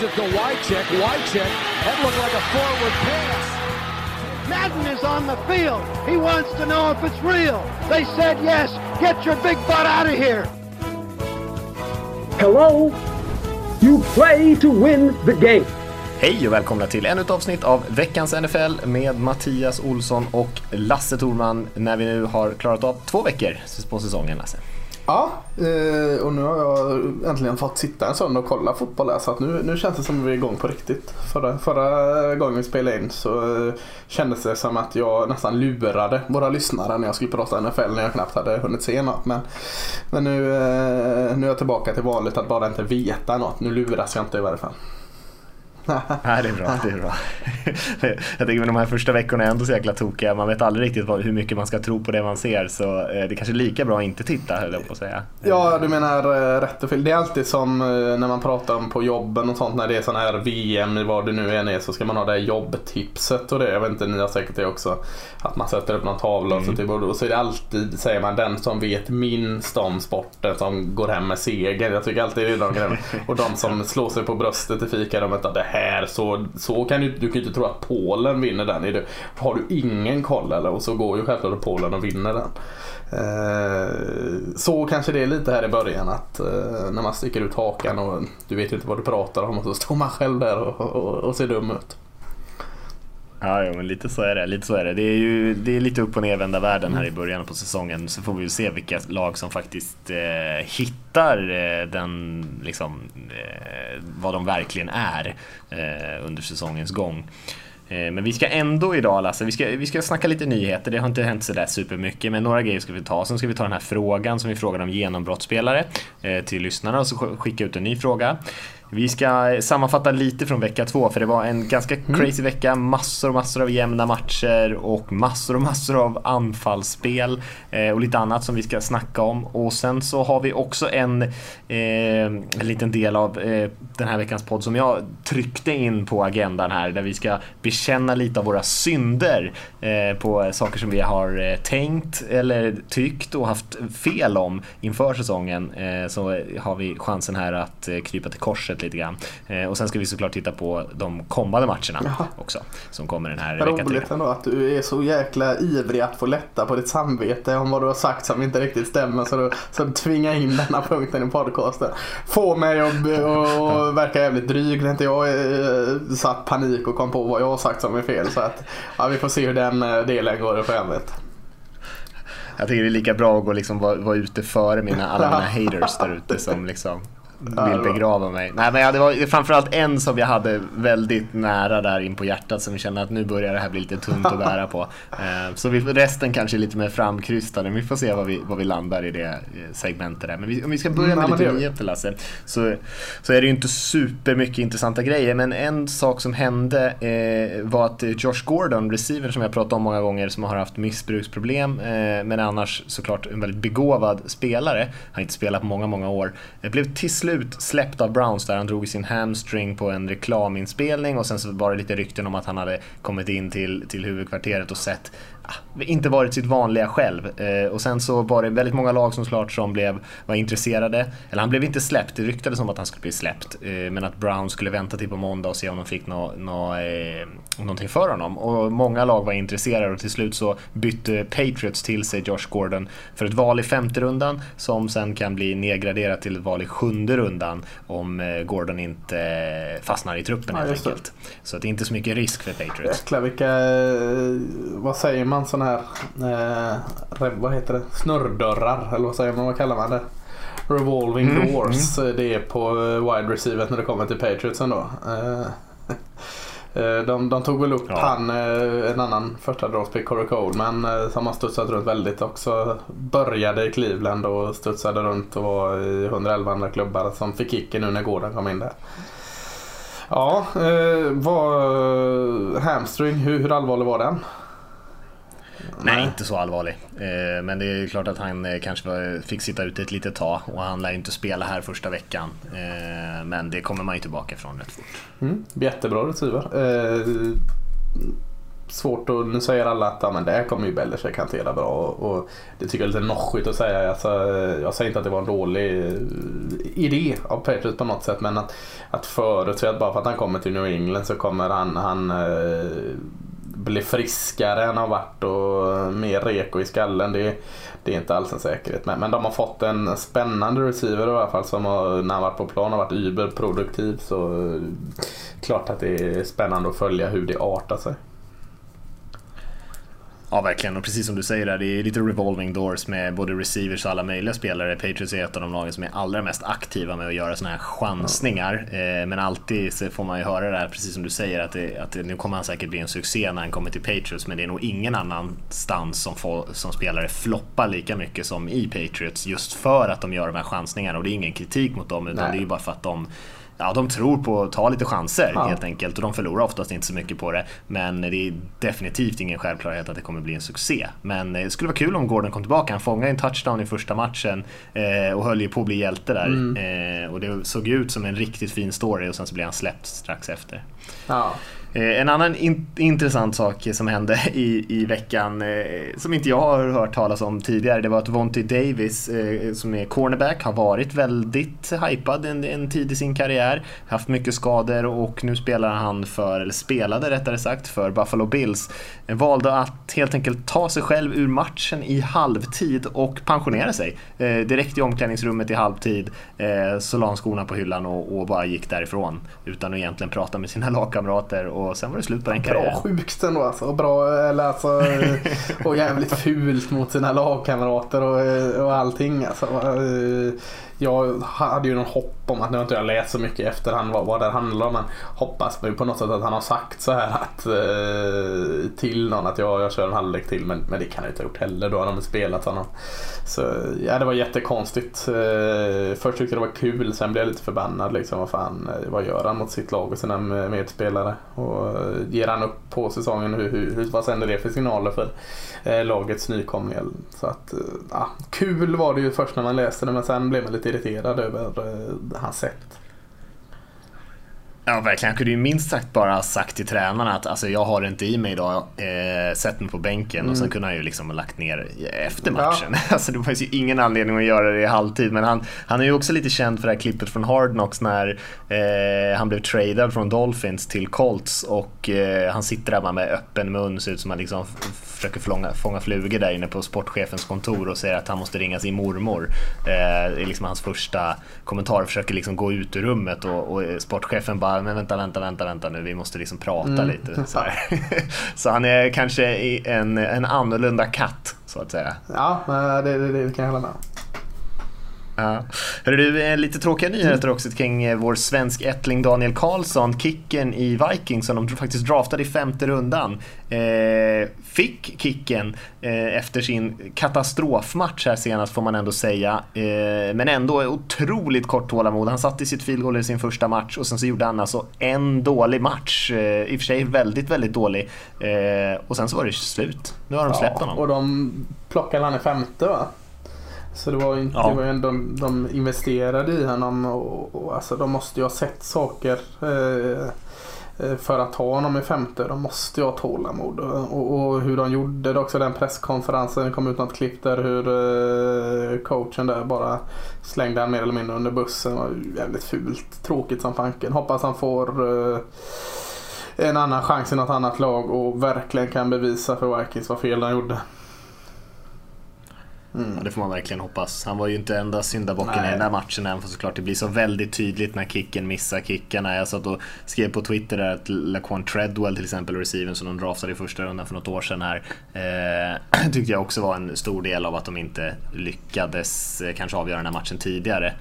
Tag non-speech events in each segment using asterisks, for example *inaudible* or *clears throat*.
Gives it to Wycheck. Wycheck. That looked like a forward pass. Madden is on the field. He wants to know if it's real. They said yes. Get your big butt out of here. Hello? You play to win the game. Hej och välkomna till ännu ett avsnitt av veckans NFL med Mattias Olsson och Lasse Thorman när vi nu har klarat av två veckor på säsongen Lasse. Ja, eh, och nu har jag äntligen fått sitta en söndag och kolla fotboll här, så att nu, nu känns det som att vi är igång på riktigt. Förra, förra gången vi spelade in så eh, kändes det som att jag nästan lurade våra lyssnare när jag skulle prata NFL när jag knappt hade hunnit se något. Men, men nu, eh, nu är jag tillbaka till vanligt att bara inte veta något. Nu luras jag inte i varje fall. Nej, det är bra. Det är bra. *laughs* Jag tänker de här första veckorna är ändå så jäkla tokiga. Man vet aldrig riktigt hur mycket man ska tro på det man ser. Så eh, det är kanske är lika bra att inte titta höll jag på att säga. Ja, du menar eh, rätt och fel. Det är alltid som eh, när man pratar om på jobben och sånt när det är sån här VM i vad det nu än är så ska man ha det här jobbtipset och det. Jag vet inte, ni har säkert det också. Att man sätter upp någon tavla och så, typ, och så är det alltid, säger man, den som vet minst om sporten som går hem med seger. Jag tycker alltid det är de grejerna. Och de som slår sig på bröstet i fikarummet att det här så, så kan du, du kan ju inte tro att Polen vinner den. Är du, har du ingen koll eller? Och så går ju självklart Polen och vinner den. Eh, så kanske det är lite här i början att eh, när man sticker ut hakan och du vet inte vad du pratar om och så står man själv där och, och, och ser dum ut. Ja, ja, men lite så är det. Lite så är det. Det är ju det är lite upp och nervända världen här i början på säsongen. Så får vi ju se vilka lag som faktiskt eh, hittar eh, den, liksom, eh, vad de verkligen är eh, under säsongens gång. Eh, men vi ska ändå idag Lasse, vi ska, vi ska snacka lite nyheter. Det har inte hänt sådär supermycket, men några grejer ska vi ta. Sen ska vi ta den här frågan som vi frågade om genombrottsspelare eh, till lyssnarna och så skicka ut en ny fråga. Vi ska sammanfatta lite från vecka två för det var en ganska mm. crazy vecka. Massor och massor av jämna matcher och massor och massor av anfallsspel eh, och lite annat som vi ska snacka om. Och sen så har vi också en, eh, en liten del av eh, den här veckans podd som jag tryckte in på agendan här där vi ska bekänna lite av våra synder på saker som vi har tänkt eller tyckt och haft fel om inför säsongen. Så har vi chansen här att krypa till korset lite grann. Eh, och sen ska vi såklart titta på de kommande matcherna ja. också. Som kommer den här veckan. Roligt ändå att du är så jäkla ivrig att få lätta på ditt samvete om vad du har sagt som inte riktigt stämmer. Så du, så du tvingar in denna punkten i podcasten. Få mig att och verka jävligt dryg när inte jag eh, satt panik och kom på vad jag har sagt som är fel. Så att ja, vi får se hur den eh, delen går i programmet. Jag tycker det är lika bra att gå liksom vara, vara ute före mina, alla mina *laughs* haters där ute som liksom vill begrava mig. Nej, men ja, det var framförallt en som jag hade väldigt nära där in på hjärtat som vi kände att nu börjar det här bli lite tungt att bära på. *laughs* Eh, så vi, resten kanske är lite mer framkrystade, men vi får se var vi, var vi landar i det eh, segmentet där. Men vi, om vi ska börja med mm, lite nyheter Lasse, så, så är det ju inte supermycket intressanta grejer, men en sak som hände eh, var att Josh Gordon, receiver som jag pratat om många gånger, som har haft missbruksproblem, eh, men annars såklart en väldigt begåvad spelare, har inte spelat på många, många år, eh, blev till slut släppt av Browns där han drog sin hamstring på en reklaminspelning och sen så var det lite rykten om att han hade kommit in till, till huvudkvarteret och sett inte varit sitt vanliga själv. Eh, och sen så var det väldigt många lag som klart som blev, var intresserade. Eller han blev inte släppt, det ryktades om att han skulle bli släppt. Eh, men att Brown skulle vänta till på måndag och se om de fick nå, nå, eh, någonting för honom. Och många lag var intresserade och till slut så bytte Patriots till sig Josh Gordon för ett val i femte rundan som sen kan bli nedgraderat till ett val i sjunde rundan om Gordon inte fastnar i truppen ja, helt enkelt. Så det är inte så mycket risk för Patriots. Jäklar vilka, vad säger man? Man sån här, eh, vad heter det, snurrdörrar eller vad säger man, vad kallar man det? Revolving mm, doors. Mm. Det är på eh, wide receiver när det kommer till Patriots ändå. Eh, *laughs* eh, de, de, tog väl upp ja. han, en annan första draftpick, Corey Coleman, som har studsat runt väldigt också. Började i Cleveland och studsade runt och var i 111 andra klubbar som fick kicken nu när Gordon kom in där. Ja, eh, vad, hamstring, hur, hur allvarlig var den? Nej, inte så allvarlig. Eh, men det är klart att han eh, kanske fick sitta ute ett litet tag och han lär inte spela här första veckan. Eh, men det kommer man ju tillbaka från rätt fort. Mm, jättebra receiver. svårt att, nu säger alla att ja, men det här kommer ju Belichick hantera bra och, och det tycker jag är lite noschigt att säga. Alltså, jag säger inte att det var en dålig eh, idé av Patriots på något sätt men att, att förutse att bara för att han kommer till New England så kommer han, han eh, bli friskare än han har varit och mer reko i skallen. Det, det är inte alls en säkerhet. Men, men de har fått en spännande receiver i alla fall som har, när han varit på plan har varit überproduktiv. Så eh, klart att det är spännande att följa hur det artar sig. Ja, verkligen. Och precis som du säger där, det är lite revolving doors med både receivers och alla möjliga spelare. Patriots är ett av de lagen som är allra mest aktiva med att göra sådana här chansningar. Mm. Men alltid så får man ju höra det här, precis som du säger, att, det, att det, nu kommer han säkert bli en succé när han kommer till Patriots. Men det är nog ingen annanstans som, får, som spelare floppar lika mycket som i Patriots. Just för att de gör de här chansningarna. Och det är ingen kritik mot dem, utan Nej. det är ju bara för att de ja, de tror på att ta lite chanser ja. helt enkelt och de förlorar oftast inte så mycket på det. Men det är definitivt ingen självklarhet att det kommer bli en succé. Men det skulle vara kul om Gordon kom tillbaka. Han fångade en touchdown i första matchen eh, och höll ju på att bli hjälte där. Mm. Eh, och det såg ut som en riktigt fin story och sen så blev han släppt strax efter. Ja. Eh, en annan in intressant sak som hände i, i veckan, eh, som inte jag har hört talas om tidigare, det var att Vonty Davis, eh, som är cornerback, har varit väldigt hypad en, en tid i sin karriär. Haft mycket skador och nu spelar han för, eller spelade rättare sagt, för Buffalo Bills. Eh, valde att helt enkelt ta sig själv ur matchen i halvtid och pensionera sig. Eh, direkt i omklädningsrummet i halvtid så la han skorna på hyllan och, och bara gick därifrån utan att egentligen prata med sina lagkamrater och sen var det slut på den karriären. Bra sjukt ändå alltså. Bra, eller alltså, och jävligt fult mot sina lagkamrater och, och allting. Alltså, jag hade ju någon hopp om att, nu har inte jag läst så mycket i efterhand vad, vad det handlar om, men hoppas på något sätt att han har sagt så här att, eh, till någon att jag, jag kör en halvlek till, men, men det kan jag inte ha gjort heller. Då har de spelat honom. Så ja, det var jättekonstigt. Eh, först tyckte jag det var kul, sen blev jag lite förbannad. Liksom, vad, fan, eh, vad gör han mot sitt lag och sina medspelare? Och eh, ger han upp på säsongen? Hur, hur, vad sänder det för signaler för eh, lagets nykomlingar? Så att, eh, ja, kul var det ju först när man läste det, men sen blev man lite irriterad över eh, hans sätt. Ja, verkligen. Han kunde ju minst sagt bara ha sagt till tränarna att alltså, jag har det inte i mig idag, eh, sätt mig på bänken mm. och sen mm. kunde han ju liksom lagt ner efter matchen. Ja. *laughs* Alltså, det fanns ju ingen anledning att göra det i halvtid, men han, han är ju också lite känd för det här klippet från Hard Knocks när eh, han blev tradad från Dolphins till Colts och eh, han sitter där med öppen mun, ser ut som han liksom försöker fånga, fånga flugor där inne på sportchefens kontor och säger att han måste ringa sin mormor. Eh, det är liksom hans första kommentar, försöker liksom gå ut ur rummet och, och sportchefen bara men vänta, vänta, vänta, vänta nu, vi måste liksom prata mm. lite. Så, *laughs* så, han är kanske en, en annorlunda katt, så att säga. Ja, det, det, det kan jag hålla med Ja. Hörru du, lite tråkiga nyheter också kring eh, vår svensk ättling Daniel Karlsson, kicken i Vikings som de faktiskt draftade i femte rundan. Eh, fick kicken eh, efter sin katastrofmatch här senast får man ändå säga. Eh, men ändå otroligt kort tålamod. Han satte sitt field goal i sin första match och sen så gjorde han alltså en dålig match. Eh, I och för sig väldigt, väldigt dålig. Eh, och sen så var det slut. Nu har de släppt ja, honom. Och de plockade han i femte va? Så det var, inte, ja. det var ändå, de investerade i honom och, och alltså, de måste ju ha sett saker eh, eh, för att ta honom i femte. De måste ju ha tålamod. Och, och, hur de gjorde det också, den presskonferensen, det kom ut något klipp där hur eh, coachen där bara slängde han mer eller mindre under bussen. Det var jävligt fult, tråkigt som fanken. Hoppas han får eh, en annan chans i något annat lag och verkligen kan bevisa för Vikings vad fel de gjorde. Mm. Ja, det får man verkligen hoppas. Han var ju inte enda syndabocken i den här matchen än för såklart det blir så väldigt tydligt när kicken missar kickarna. Jag satt och skrev på Twitter där att Laquan Treadwell till exempel, receiven som de draftade i första rundan för något år sedan här, eh, *clears throat* tyckte jag också var en stor del av att de inte lyckades eh, kanske avgöra den här matchen tidigare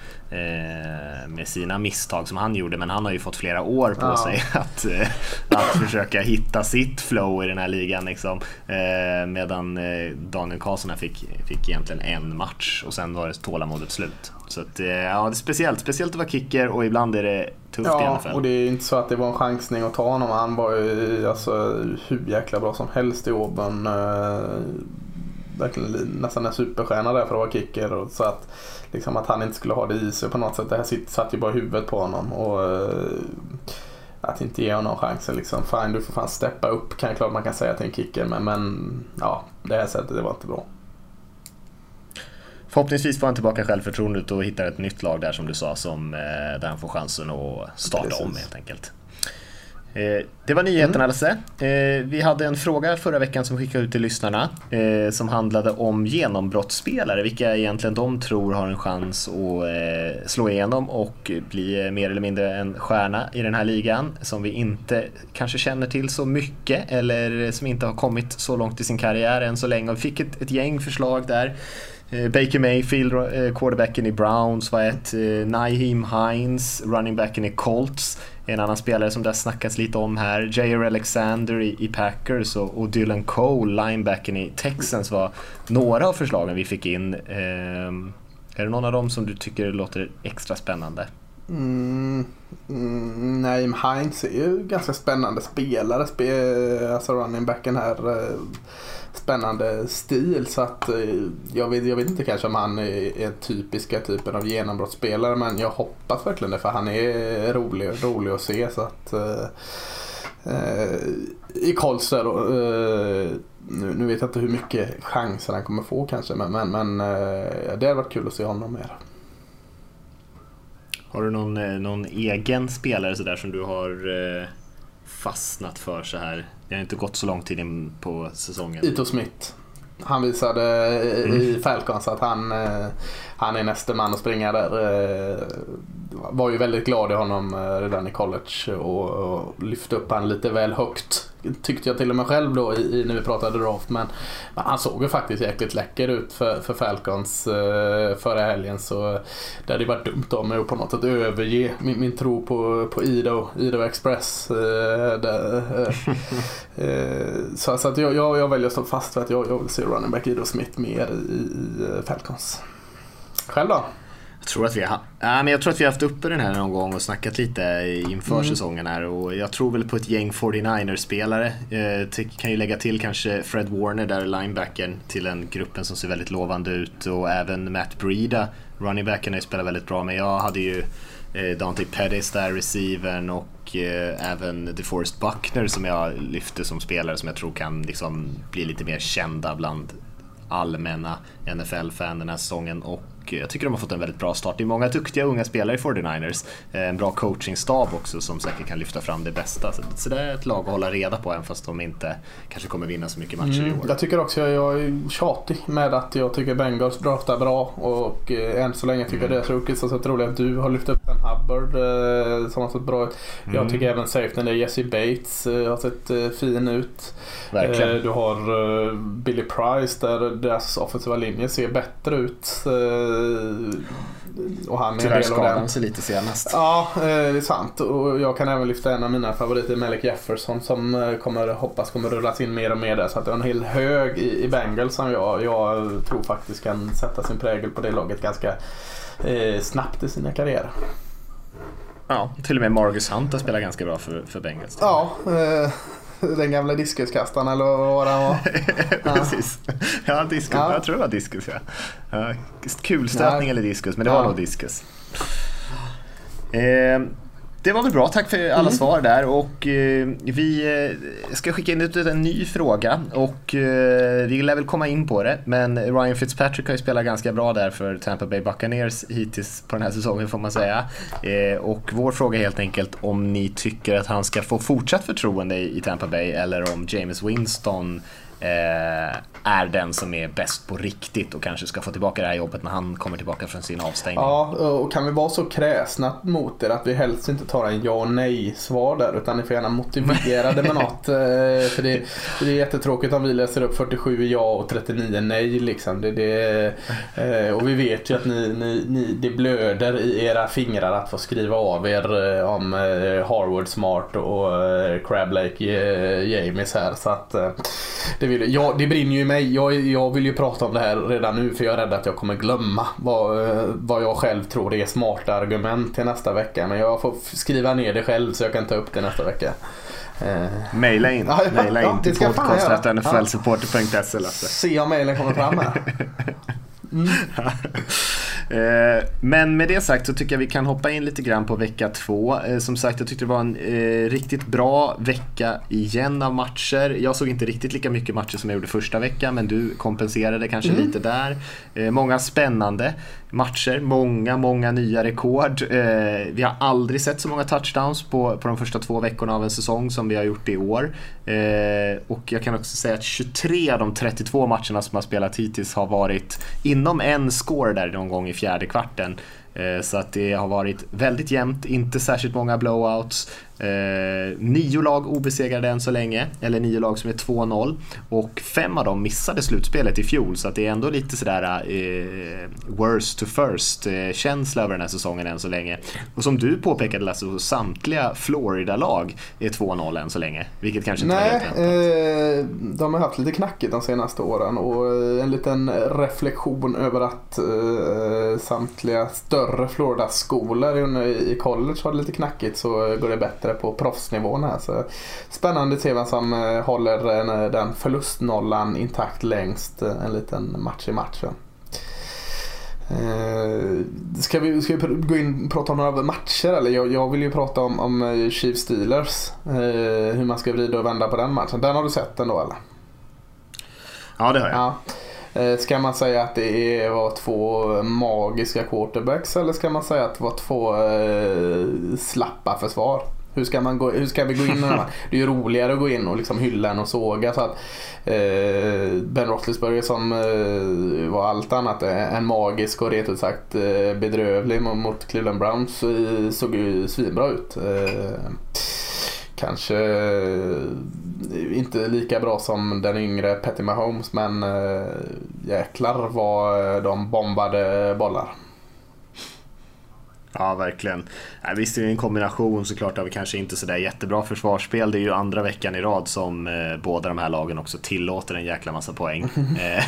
med sina misstag som han gjorde. Men han har ju fått flera år på ja. sig *laughs* att, eh, att försöka hitta sitt flow i den här ligan. Liksom. Eh, medan eh, Daniel Karlsson fick, fick egentligen en match och sen var det tålamodet slut. Så att, eh, ja, det är speciellt. Speciellt att vara kicker och ibland är det tufft ja, i NFL. och det är inte så att det var en chansning att ta honom. Han var ju alltså, hur jäkla bra som helst i. Eh, verkligen nästan en superstjärna där för att vara kicker. Och så att, liksom, att han inte skulle ha det i sig på något sätt. Det här satt ju bara i huvudet på honom. Och, att inte ge honom chansen liksom. Fine, du får fan steppa upp kan klart man kan säga till en kicker men, men ja, det här sättet det var inte bra. Förhoppningsvis får han tillbaka självförtroendet och hittar ett nytt lag där som du sa, som, eh, där han får chansen att starta Precis. om helt enkelt. Eh, det var nyheterna mm. Lasse. Eh, vi hade en fråga förra veckan som vi skickade ut till lyssnarna som handlade om genombrottsspelare, vilka egentligen de tror har en chans att slå igenom och bli mer eller mindre en stjärna i den här ligan som vi inte kanske känner till så mycket eller som inte har kommit så långt i sin karriär än så länge. Vi fick ett, ett gäng förslag där. Eh, Baker Mayfield, eh, quarterbacken i Browns var ett. Eh, Naheem Hines, running backen i Colts. En annan spelare som det har snackats lite om här. J.R. Alexander i, Packers och, Dylan Cole, linebacken i Texans var några av förslagen vi fick in. Ehm, är det någon av dem som du tycker låter extra spännande? Mm, mm, Naeem Hines är ju ganska spännande spelare, spe, alltså running backen här spännande stil. Så att eh, jag vet, jag vet inte kanske om han är typiska typen av genombrottsspelare men jag hoppas verkligen det för han är rolig, rolig att se. Så att, eh, eh I Kolster, eh, nu, nu, vet jag inte hur mycket chanser han kommer få kanske men, men, men eh, det hade varit kul att se honom mer. Har du någon, eh, någon egen spelare sådär som du har fastnat för så här? Det har inte gått så lång tid in på säsongen. Ito Smith. Han visade i mm. Falcons att han, eh, han är nästa man att springa där. Eh, var ju väldigt glad i honom eh, redan i college och, och lyfte upp han lite väl högt. Tyckte jag till och med själv då i, när vi pratade draft. Men, men han såg ju faktiskt jäkligt läcker ut för, för Falcons eh, förra helgen. Så det hade ju varit dumt av mig att på något sätt överge min, min tro på, på Ido, Ido Express. Eh, där, så så att jag, jag, jag väljer att stå fast för att jag, jag vill se running back Ido Smith mer i, i Falcons. Själv då? Jag tror, att vi har, ja, men jag tror att vi har haft uppe den här någon gång och snackat lite inför mm. säsongen här och jag tror väl på ett gäng 49ers-spelare. Jag kan ju lägga till kanske Fred Warner där, linebacken, till den gruppen som ser väldigt lovande ut och även Matt Breida, runningbacken har ju spelat väldigt bra men jag hade ju eh, Dante Pettis där, receivern och eh, även DeForest Buckner som jag lyfte som spelare som jag tror kan liksom bli lite mer kända bland allmänna NFL-fan den här säsongen och jag tycker de har fått en väldigt bra start. Det är många duktiga unga spelare i 49ers. Eh, en bra coachingstab också som säkert kan lyfta fram det bästa. Så det är ett lag att hålla reda på även fast de inte kanske kommer vinna så mycket matcher mm, i år. Jag tycker också jag är tjatig med att jag tycker Bengals draftar bra och eh, än så länge tycker mm. jag deras rookies har sett roliga att du har lyft upp den Hubbard eh, som har sett bra ut. Mm. Jag tycker även safetyn där Jesse Bates har sett fin ut. Verkligen. Du har Billy Price där deras offensiva linje ser bättre ut. Och han är Tyvärr skadade han sig lite senast. Ja, eh, det är sant. Och jag kan även lyfta en av mina favoriter, Malik Jefferson, som eh, kommer, hoppas kommer rullas in mer och mer där. Så att det är en hel hög i, i Bengals som jag, jag tror faktiskt kan sätta sin prägel på det laget ganska eh, snabbt i sina karriärer. Ja, till och med Marcus Hunt har spelat ganska bra för, för Bengals. Ja, eh, *laughs* den gamla diskuskastaren eller vad han var. *laughs* Precis. Ja, diskus. Ja. Jag tror det var diskus. Ja. Ja, kulstötning ja. eller diskus, men det var nog diskus. Eh, det var väl bra, tack för alla mm. svar där och eh, vi eh, ska skicka in ut en ny fråga och eh, vi lär väl komma in på det men Ryan Fitzpatrick har ju spelat ganska bra där för Tampa Bay Buccaneers hittills på den här säsongen får man säga. Eh, och vår fråga är helt enkelt om ni tycker att han ska få fortsatt förtroende i Tampa Bay eller om James Winston eh, är den som är bäst på riktigt och kanske ska få tillbaka det här jobbet när han kommer tillbaka från sin avstängning. Ja, och kan vi vara så kräsna mot er att vi helst inte tar en ja och nej svar där utan ni får gärna motivera det med *laughs* något. Eh, för det, det är jättetråkigt om vi läser upp 47 ja och 39 nej liksom. Det, det, eh, och vi vet ju att ni, ni, ni, det blöder i era fingrar att få skriva av er eh, om Harvard Smart och Crab Lake James här. Så att det, vill, ja, det brinner ju i mig. Jag, jag vill ju prata om det här redan nu för jag är rädd att jag kommer glömma vad, vad jag själv tror är smarta argument till nästa vecka. Men jag får skriva ner det själv så jag kan ta upp det nästa vecka. Eh. Maila in, ja, Maila in ja, till podcast.nflsupporter.se Se om mailen kommer fram här. *laughs* Mm. *laughs* Eh, men med det sagt så tycker jag vi kan hoppa in lite grann på vecka två. Eh, som sagt, jag tyckte det var en eh, riktigt bra vecka igen av matcher. Jag såg inte riktigt lika mycket matcher som jag gjorde första veckan, men du kompenserade kanske mm. lite där. Många spännande matcher, många, många nya rekord. Eh, vi har aldrig sett så många touchdowns på, på de första två veckorna av en säsong som vi har gjort i år. Eh, och jag kan också säga att 23 av de 32 matcherna som har spelat hittills har varit inom en score där någon gång i fjärde kvarten. Eh, så att det har varit väldigt jämnt, inte särskilt många blowouts. Eh, nio lag obesegrade än så länge, eller nio lag som är 2-0. Och fem av dem missade slutspelet i fjol, så att det är ändå lite sådär eh, worst to first eh, över den här säsongen än så länge. Och som du påpekade Lasse, så samtliga Florida-lag är 2-0 än så länge, vilket kanske inte Nej, var helt väntat. Eh, de har haft lite knackigt de senaste åren och eh, en liten reflektion över att eh, samtliga större Florida-skolor i college har det lite knackigt så går det bättre bättre på proffsnivån här. Så spännande att se vem som eh, håller den förlustnollan intakt längst eh, en liten match i matchen. Eh, ska, vi, ska vi gå in och prata om några matcher eller? Jag, jag vill ju prata om, om Chief Steelers. hur man ska vrida och vända på den matchen. Den har du sett ändå eller? Ja det har jag. Ja. Ska man säga att det var två magiska quarterbacks eller ska man säga att det var två slappa försvar? Hur ska, man gå, hur ska vi gå in i den här? *laughs* Det är ju roligare att gå in och liksom hylla en och såga. Så att, eh, ben Roethlisberger som eh, var allt annat än magisk och rent ut sagt eh, bedrövlig mot Cleveland Browns eh, såg ju svinbra ut. Eh, kanske eh, inte lika bra som den yngre Petty Mahomes men jäklar vad de bombade bollar. Ja, verkligen. Ja, visst är det en kombination såklart av kanske inte sådär jättebra försvarsspel. Det är ju andra veckan i rad som eh, båda de här lagen också tillåter en jäkla massa poäng. *laughs* eh,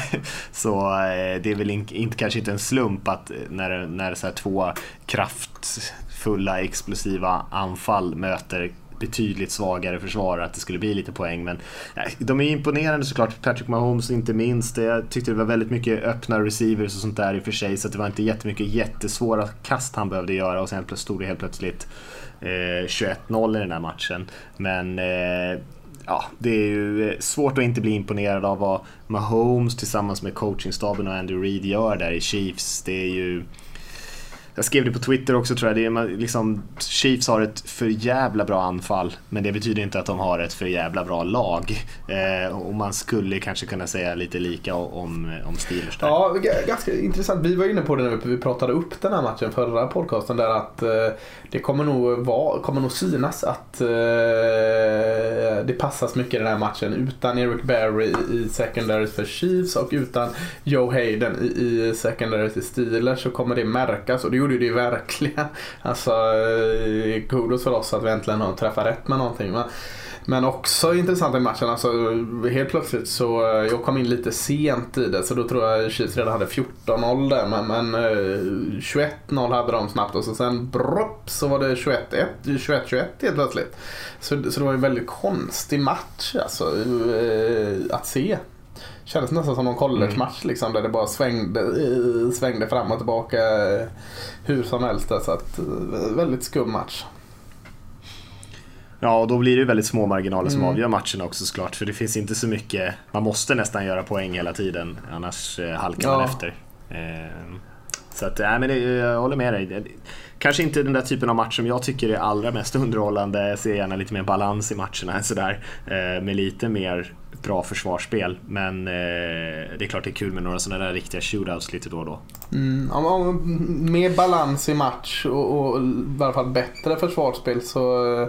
så eh, det är väl in, inte, kanske inte en slump att när, när så två kraftfulla explosiva anfall möter betydligt svagare försvar att det skulle bli lite poäng. Men nej, de är imponerande såklart. Patrick Mahomes inte minst. Jag tyckte det var väldigt mycket öppna receivers och sånt där i och för sig. Så det var inte jättemycket jättesvåra kast han behövde göra och sen stod det helt plötsligt eh, 21-0 i den här matchen. Men eh, ja, det är ju eh, svårt att inte bli imponerad av vad Mahomes tillsammans med coachingstaben och Andrew Reid gör där i Chiefs. Det är ju jag skrev det på Twitter också tror jag. Det är, liksom, Chiefs har ett för jävla bra anfall. Men det betyder inte att de har ett för jävla bra lag. Eh, och man skulle kanske kunna säga lite lika om, eh, om Steelers där. Ja, ganska intressant. Vi var inne på det när vi pratade upp den här matchen förra podcasten. Där att eh, det kommer nog, vara, kommer nog synas att eh, det passas mycket i den här matchen. Utan Eric Berry i secondary för Chiefs och utan Joe Hayden i, i secondary till Steelers så kommer det märkas. Och det gjorde det ju verkligen. *laughs* Alltså, eh, kudos för oss att vi äntligen har träffat rätt med någonting. Men, men också intressant i matchen, alltså helt plötsligt så, eh, jag kom in lite sent i det så då tror jag Chiefs redan hade 14-0 där men, men eh, 21-0 hade de snabbt och så sen bropp så var det 21-21 helt plötsligt. Så, så det var en väldigt konstig match alltså att se. Kändes nästan som någon collegematch liksom, där det bara svängde, eh, svängde fram och tillbaka eh, hur som helst. Så att, eh, väldigt skum match. Ja, och då blir det väldigt små marginaler som mm. avgör matchen också såklart. För det finns inte så mycket, man måste nästan göra poäng hela tiden, annars halkar man efter. Så att, nej, men det, jag håller med dig. Kanske inte den där typen av match som jag tycker är allra mest underhållande. Jag ser gärna lite mer balans i matcherna *laughs* sådär. Eh, med lite mer bra försvarsspel. Men eh, det är klart det är kul med några sådana där riktiga shootouts lite då och då. Mm, om, om, mer balans i match och, och i alla fall bättre försvarsspel så eh,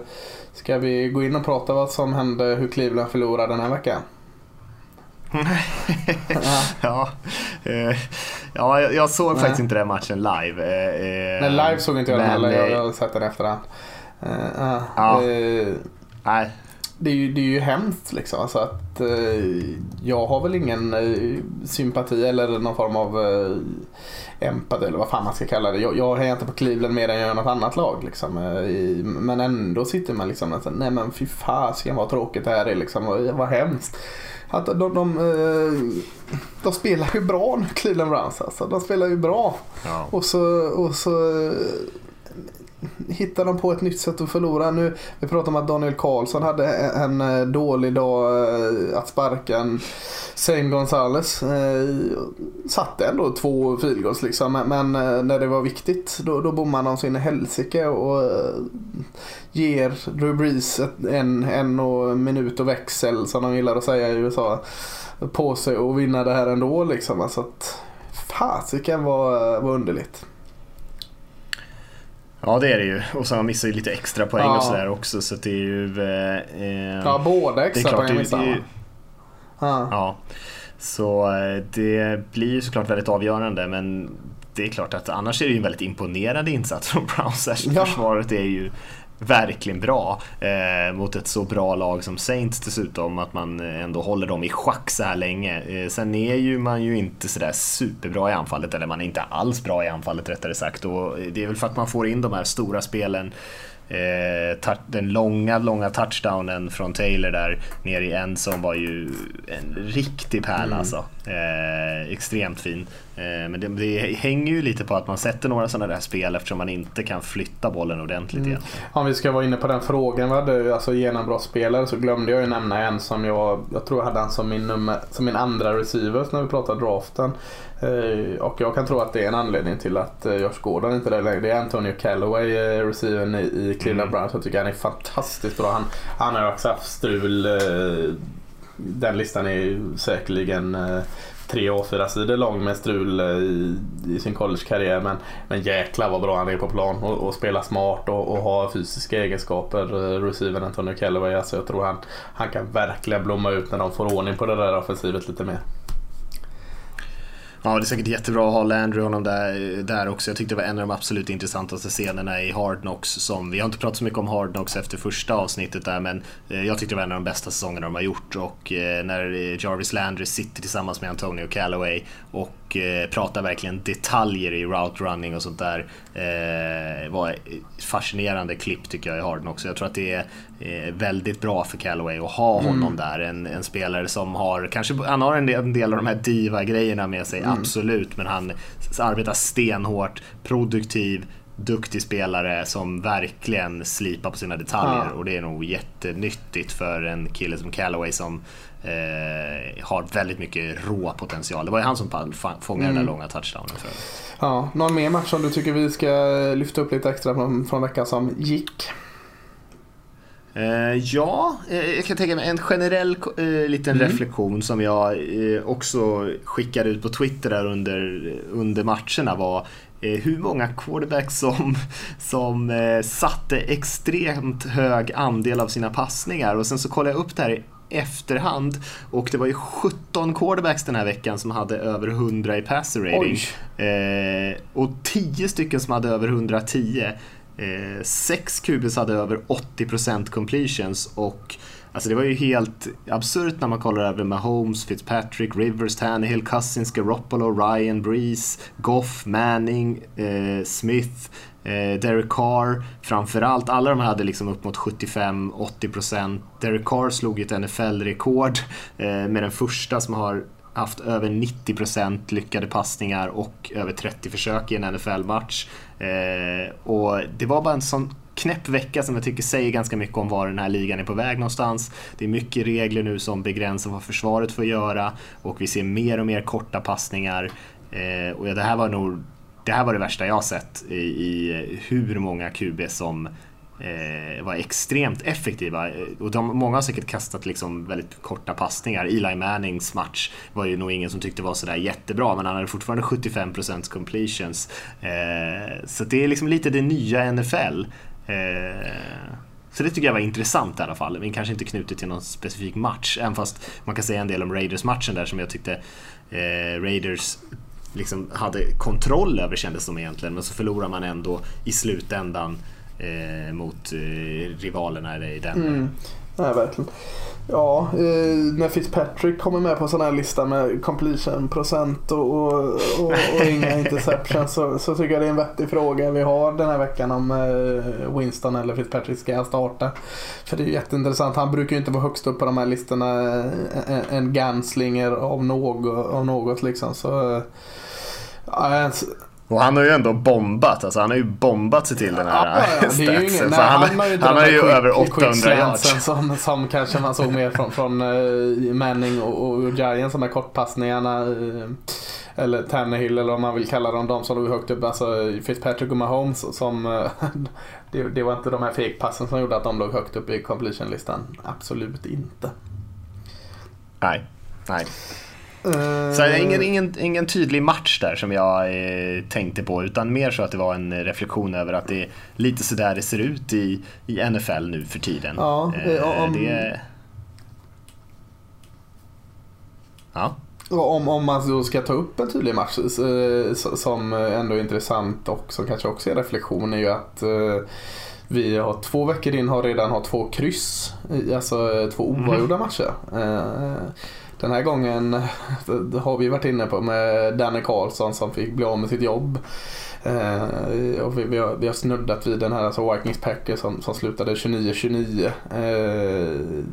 ska vi gå in och prata vad som hände, hur Cleveland förlorade den här veckan. *laughs* ja, eh, ja, jag såg faktiskt inte den matchen live. Eh, Nej, live såg inte jag den heller. Jag, har sett den efterhand. Ja. Nej, det är ju, det är ju hemskt liksom. Alltså att, eh, jag har väl ingen eh, sympati eller någon form av eh, empati eller vad fan man ska kalla det. Jag, jag hejar inte på Cleveland mer än jag gör något annat lag. Liksom. Eh, men ändå sitter man liksom nej men fy fasiken vad tråkigt det här är liksom. Vad, vad hemskt. Att de, de, eh, de spelar ju bra nu, Cleveland Browns. Alltså. De spelar ju bra. Ja. Och så, och så hittar de på ett nytt sätt att förlora. Nu, vi pratade om att Daniel Karlsson hade en, en dålig dag eh, att sparka en Zane Gonzales. Eh, satte ändå två filgås liksom. Men, när det var viktigt då, då bommade de så in i helsike och ger Rubris en, en och minut och växel som de gillar att säga i USA på sig och vinna det här ändå liksom. Alltså att fasiken var, var underligt. Ja det är det ju. Och så han missar ju lite extra poäng Ja. och sådär också så det är ju... Eh, eh, Ja, båda extra klart, poäng det, han? Ja. ja. Så eh, det blir ju såklart väldigt avgörande men det är klart att annars är det ju en väldigt imponerande insats från Browns. Ja. Försvaret är ju verkligen bra eh, mot ett så bra lag som Saints dessutom. Att man ändå håller dem i schack så här länge. Eh, sen är ju man ju inte sådär superbra i anfallet, eller man är inte alls bra i anfallet rättare sagt. Och eh, det är väl för att man får in de här stora spelen Eh, den långa, långa touchdownen från Taylor där nere i en som var ju en riktig pärla alltså. Eh, extremt fin. Eh, men det, det hänger ju lite på att man sätter några sådana där spel eftersom man inte kan flytta bollen ordentligt igen. Om vi ska vara inne på den frågan vi hade, alltså genombrottsspelare, så glömde jag ju nämna en som jag, jag tror jag hade han som min, nummer, som min andra receiver när vi pratade draften. Eh, och jag kan tro att det är en anledning till att eh, Josh Gordon inte är där längre. Det är Antonio Callaway, eh, receivern i, Cleveland Browns. Jag tycker han är fantastiskt bra. Han, han har också haft strul. Den listan är säkerligen tre och fyra sidor lång med strul i, i sin collegekarriär. Men, men jäklar vad bra han är på plan och, och spelar smart och, och har fysiska egenskaper. Receiver Antonio Callaway. Alltså jag tror han, han kan verkligen blomma ut när de får ordning på det där offensivet lite mer. Ja, det är säkert jättebra att ha Landry honom där, där också. Jag tyckte det var en av de absolut intressantaste scenerna i Hard Knocks. Som, vi har inte pratat så mycket om Hard Knocks efter första avsnittet där, men eh, jag tyckte det var en av de bästa säsongerna de har gjort. Och eh, när eh, Jarvis Landry sitter tillsammans med Antonio Callaway och eh, pratar verkligen detaljer i route running och sånt där. Eh, var fascinerande klipp tycker jag i Hard Knocks. Jag tror att det är eh, väldigt bra för Callaway att ha honom där. En, en spelare som har, kanske han har en del, en del av de här diva-grejerna med sig, absolut. Men han arbetar stenhårt, produktiv, duktig spelare som verkligen slipar på sina detaljer. Ja. Och det är nog jättenyttigt för en kille som Callaway som eh, har väldigt mycket rå potential. Det var ju han som fångade den där långa touchdownen för. Ja, någon mer match som du tycker vi ska lyfta upp lite extra från, från veckan som gick? Eh, ja, eh, jag kan tänka mig en generell eh, liten reflektion som jag eh, också skickade ut på Twitter där under, under matcherna var eh, hur många quarterbacks som, som satte extremt hög andel av sina passningar och sen så kollade jag upp det här efterhand och det var ju 17 quarterbacks den här veckan som hade över 100 i passer rating. Eh, och 10 stycken som hade över 110. Eh, sex QBs hade över 80% completions och alltså det var ju helt absurt när man kollar över Mahomes, Fitzpatrick, Rivers, Tannehill, Cousins, Garoppolo, Ryan, Breeze, Goff, Manning, eh, Smith, eh, Derek Carr framförallt. Alla de här hade liksom upp mot 75-80%. Derek Carr slog ju ett NFL-rekord eh, med den första som har haft över 90% lyckade passningar och över 30 försök i en NFL-match. Eh, och det var bara en sån knäpp vecka som jag tycker säger ganska mycket om var den här ligan är på väg någonstans. Det är mycket regler nu som begränsar vad försvaret får göra och vi ser mer och mer korta passningar. Eh, och ja, det här var nog det här var det värsta jag sett i, i hur många QB som eh, var extremt effektiva. Eh, och de, många har säkert kastat liksom väldigt korta passningar. Eli Mannings match var ju nog ingen som tyckte var sådär jättebra, men han hade fortfarande 75% completions. Eh, så det är liksom lite det nya NFL. Eh, så det tycker jag var intressant i alla fall, men kanske inte knutet till någon specifik match. Även fast man kan säga en del om Raiders-matchen där som jag tyckte eh, Raiders liksom hade kontroll över kändes som egentligen, men så förlorar man ändå i slutändan eh, mot eh, rivalerna i den. Mm. Nej, verkligen. Ja, eh, när Fitzpatrick kommer med på en sån här lista med completion procent och, och, och, och inga *laughs* interceptions så, så tycker jag det är en vettig fråga vi har den här veckan om eh, Winston eller Fitzpatrick ska starta. För det är jätteintressant. Han brukar ju inte vara högst upp på de här listorna. En, en Ganslinger av något, av något liksom. Så, eh, och han har ju ändå bombat, alltså han har ju bombat sig till den här ja, ja, *laughs* statsen. Ingen, nej, han, han, har ju, han har ju över 800 yards. Som, som kanske man såg mer från, från uh, Manning och, och Giants, de här kortpassningarna. Uh, eller Tannehill eller vad man vill kalla dem, de som låg högt upp. Alltså Fitzpatrick och Mahomes som... Uh, *laughs* det, det, var inte de här fake-passen som gjorde att de låg högt upp i completion-listan. Absolut inte. Nej, nej. Så ingen, ingen, ingen tydlig match där som jag eh, tänkte på utan mer så att det var en reflektion över att det är lite sådär det ser ut i, i NFL nu för tiden. Ja, eh, om... det... ja. Om, om man då ska ta upp en tydlig match som ändå är intressant och som kanske också är reflektion är ju att eh, vi har två veckor in har redan har två kryss, alltså två oavgjorda mm. matcher. Den här gången *laughs* har vi varit inne på med Danne Karlsson som fick bli av med sitt jobb. Eh, och vi, vi, har, vi har snuddat vid den här alltså Vikings Packers som, som slutade 29-29. Eh,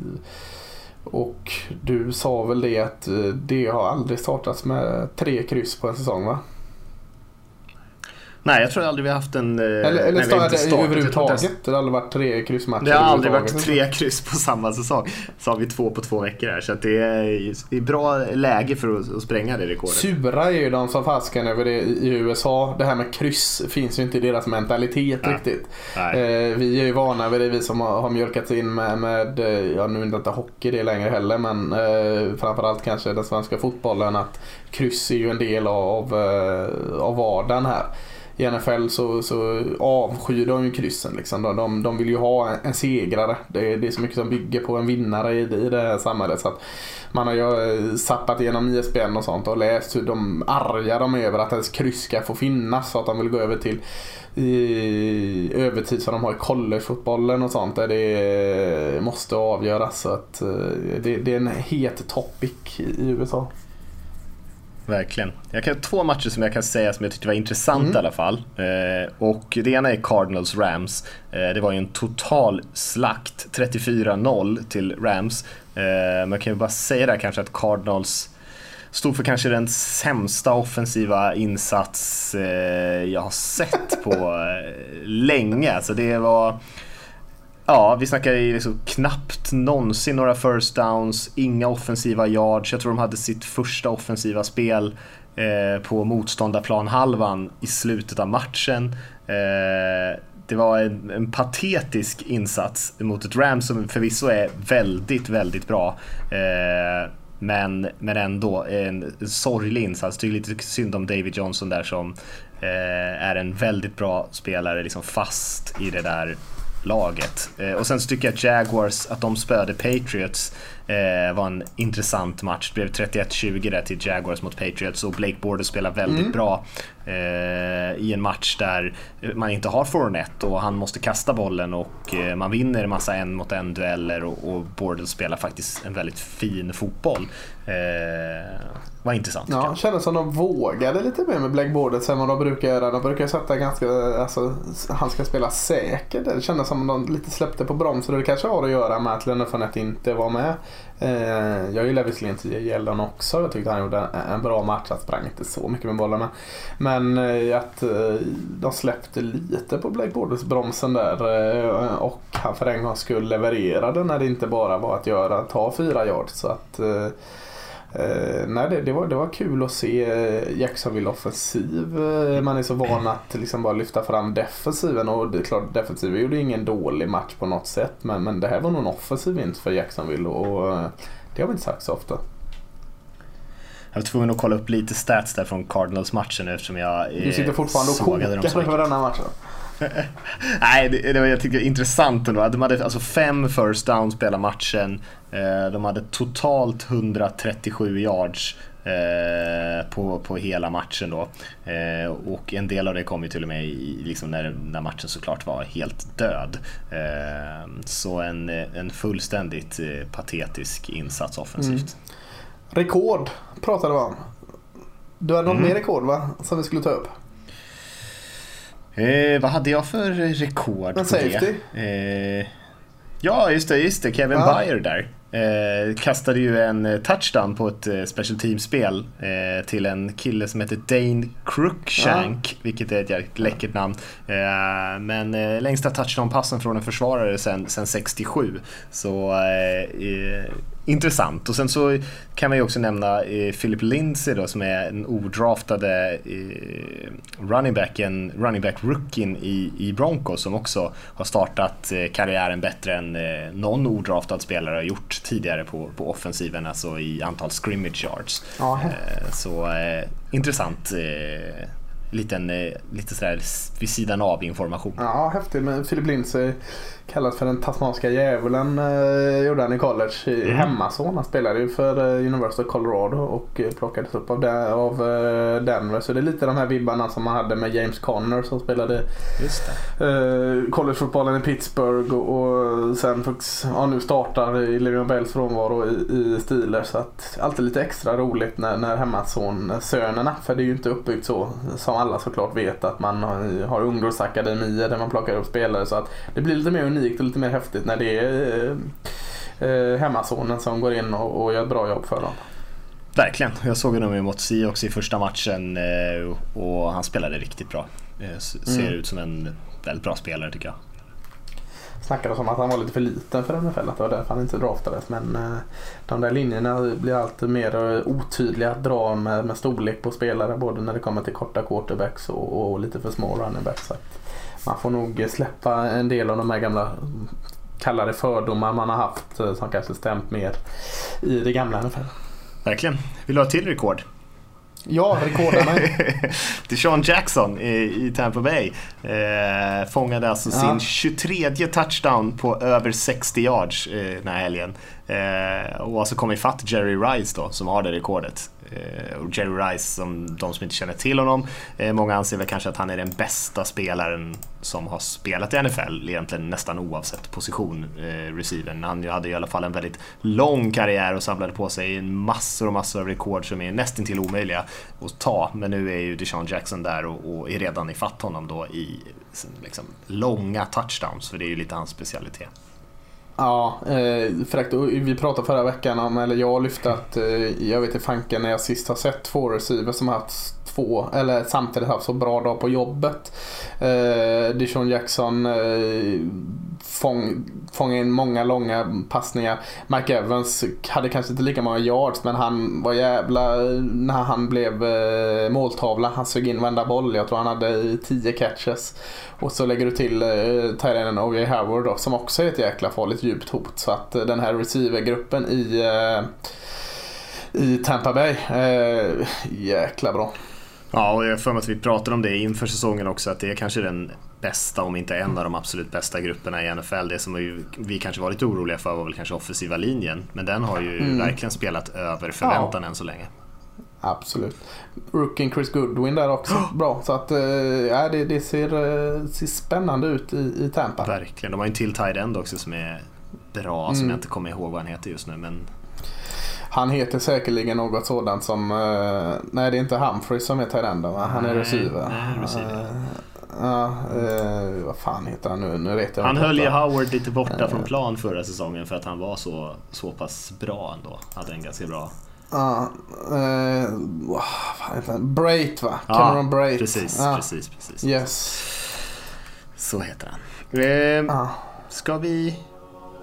och du sa väl det att eh, det har aldrig startats med tre kryss på en säsong va? Nej, jag tror aldrig vi har haft en... Eller, eller nej, start, det överhuvudtaget? Det har aldrig varit tre kryssmatcher? Det har aldrig varit tre kryss på samma säsong. Så har vi två på två veckor här. Så det är, bra läge för att, spränga det rekordet. Sura är ju de som fasken över det i USA. Det här med kryss finns ju inte i deras mentalitet ja. riktigt. Eh, vi är ju vana vid det, vi som har, har mjölkats in med, med eh, ja nu är det inte hockey det längre heller, men eh, framförallt kanske den svenska fotbollen. Att kryss är ju en del av, eh, av vardagen här i NFL så, så avskyr de ju kryssen. Liksom. De, de, de vill ju ha en, en segrare. Det, det, är så mycket som bygger på en vinnare i, i det här samhället. Så att man har ju eh, sappat igenom ISBN och sånt och läst hur de arga de är över att ens kryss ska få finnas. Så att de vill gå över till i övertid som de har i collegefotbollen och sånt där det måste avgöras. Så att eh, det, det är en het topic i USA. Verkligen. Jag kan två matcher som jag kan säga som jag tyckte var intressant mm. i alla fall. Eh, och det ena är Cardinals Rams. Eh, det var ju en total slakt, 34-0 till Rams. Eh, men jag kan ju bara säga där kanske att Cardinals stod för kanske den sämsta offensiva insats eh, jag har sett på eh, länge. Alltså det var Ja, vi snackar ju liksom knappt någonsin några first downs, inga offensiva yards. Jag tror de hade sitt första offensiva spel eh, på motståndarplanhalvan i slutet av matchen. Eh, det var en, en, patetisk insats mot ett Rams som förvisso är väldigt, väldigt bra. Eh, men, men ändå en sorglig insats. Det är lite synd om David Johnson där som eh, är en väldigt bra spelare, liksom fast i det där laget. Eh, och sen så tycker jag att Jaguars, att de spöade Patriots eh, var en intressant match. Det blev 31-20 där till Jaguars mot Patriots och Blake Border spelar väldigt mm. bra eh, i en match där man inte har Fournette och han måste kasta bollen och eh, man vinner en massa en mot en dueller och, och Border spelar faktiskt en väldigt fin fotboll. Eh, var intressant. Ja, kändes som de vågade lite mer med Blake Border än vad de brukar göra. De brukar sätta ganska, alltså han ska spela säkert. Det kändes som de lite släppte på bromsen och det kanske har att göra med att Leonard Fournette inte var med. Eh, jag gillar visserligen T.J. Yeldon också. Jag tyckte han gjorde en, bra match. Han sprang inte så mycket med bollarna. Men eh, att eh, de släppte lite på Blake Borders bromsen där. och han för en gångs skull levererade när det inte bara var att göra, ta fyra yards. Så att Eh, nej, det, det, var, det var kul att se Jacksonville offensiv. Eh, man är så van att liksom bara lyfta fram defensiven och det är klart defensiven gjorde ingen dålig match på något sätt men, men det här var nog en offensiv vinst för Jacksonville och eh, det har vi inte sagt så ofta. Jag var tvungen att kolla upp lite stats där från Cardinals-matchen eftersom jag Du sitter fortfarande och kokar över denna matchen. *laughs* Nej, det, det var, jag tycker det är intressant ändå. De hade alltså fem first downs på hela matchen. Eh, de hade totalt 137 yards eh, på, på hela matchen då. Eh, och en del av det kom ju till och med i, liksom när, när matchen såklart var helt död. Så en, en fullständigt patetisk insats offensivt. Mm. Rekord pratade vi om. Du hade något mm. mer rekord va? Som vi skulle ta upp? Eh, vad hade jag för rekord? En safety? Eh, ja, just det, just det. Kevin ja. Byer där. Eh, kastade ju en eh, touchdown på ett eh, special team-spel eh, till en kille som heter Dane Cruikshank, ja. vilket är ett jävligt läckert namn. Eh, men eh, längsta touchdown-passen från en försvarare sen, sen 67. Så intressant. Och sen så kan man ju också nämna eh, Philip Lindsay då som är en odraftade eh, running backen, running back rookien i, i Broncos som också har startat eh, karriären bättre än eh, någon odraftad spelare har gjort tidigare på, på offensiven, alltså i antal scrimmage yards. Eh, så eh, intressant liten, lite sådär vid sidan av information. Ja, häftigt. Men Philip Lindsay kallas för den tasmanska djävulen eh, gjorde han i college. I mm. Hemmason. Han spelade ju för eh, University of Colorado och eh, plockades upp av, de, av eh, Denver. Så det är lite de här vibbarna som man hade med James Conner som spelade eh, collegefotbollen i Pittsburgh och, sen fick, ja, nu startar i Le'Veon Bells frånvaro i, i Steelers. Så att alltid lite extra roligt när, när Hemmason-sönerna, för det är ju inte uppbyggt så som alla såklart vet att man har, ungdomsakademier där man plockar upp spelare. Så att det blir lite mer unikt och lite mer häftigt när det är eh, hemmasonen som går in och, och gör ett bra jobb för dem. Verkligen. Jag såg honom mot Si också i första matchen eh, och han spelade riktigt bra. Eh, ser mm. ut som en väldigt bra spelare tycker jag. Snackades om att han var lite för liten för NFL, att det var därför han inte draftades. Men eh, de där linjerna blir alltid mer otydliga att dra med, med storlek på spelare. Både när det kommer till korta quarterbacks och, och lite för små running backs man får nog släppa en del av de här gamla kallade fördomar man har haft eh, som kanske stämt mer i det gamla NFL. Verkligen. Vill du ha till rekord? Ja, rekordarna. *laughs* Deshaun Jackson i, i Tampa Bay eh, fångade alltså ja. sin 23 touchdown på över 60 yards eh, den här helgen. Eh, och alltså kom ifatt Jerry Rice då, som har det rekordet. Eh, och Jerry Rice, som de som inte känner till honom, eh, många anser väl kanske att han är den bästa spelaren som har spelat i NFL, egentligen nästan oavsett position, eh, receivern. Han hade i alla fall en väldigt lång karriär och samlade på sig massor och massor av rekord som är nästintill omöjliga att ta. Men nu är ju Deshaun Jackson där och, och är redan ifatt honom då i liksom, långa touchdowns, för det är ju lite hans specialitet. Ja, eh, fräckt. Vi pratade förra veckan om, eller jag lyfte att eh, jag vet inte fanken när jag sist har sett två receivers som har haft två, eller samtidigt haft så bra dag på jobbet. Eh, Dijon Jackson eh, fång, fångade in många långa passningar. Mike Evans hade kanske inte lika många yards men han var jävla när han blev eh, måltavla. Han sög in varenda boll. Jag tror han hade 10 catches. Och så lägger du till eh, Tyrenen O.J. Howard då, som också är ett jäkla farligt djupt hot. Så att eh, den här receivergruppen i, eh, i Tampa Bay, eh, jäkla bra. Ja, och jag har för mig att vi pratade om det inför säsongen också, att det är kanske den bästa, om inte en av de absolut bästa grupperna i NFL. Det som vi, kanske var lite oroliga för var väl kanske offensiva linjen, men den har ju mm. verkligen spelat över förväntan ja. än så länge. Absolut. Rookien Chris Goodwin där också. Bra. Så att äh, det, det ser, äh, ser spännande ut i, i Tampa. Verkligen. De har en till tight end också som är bra, mm. som jag inte kommer ihåg vad han heter just nu. Men... Han heter säkerligen något sådant som, uh, nej det är inte Humphrey som är end va? Han är receiver. Uh, Ja, uh, vad fan heter han nu? nu vet jag han höll ju Howard lite borta från plan förra säsongen för att han var så, så pass bra ändå. Hade en ganska bra Ja, uh, vad heter han? Brait va? Ja, Cameron Brait. Precis, ja. precis, precis. Yes. Så heter han. Eh, ja. Ska vi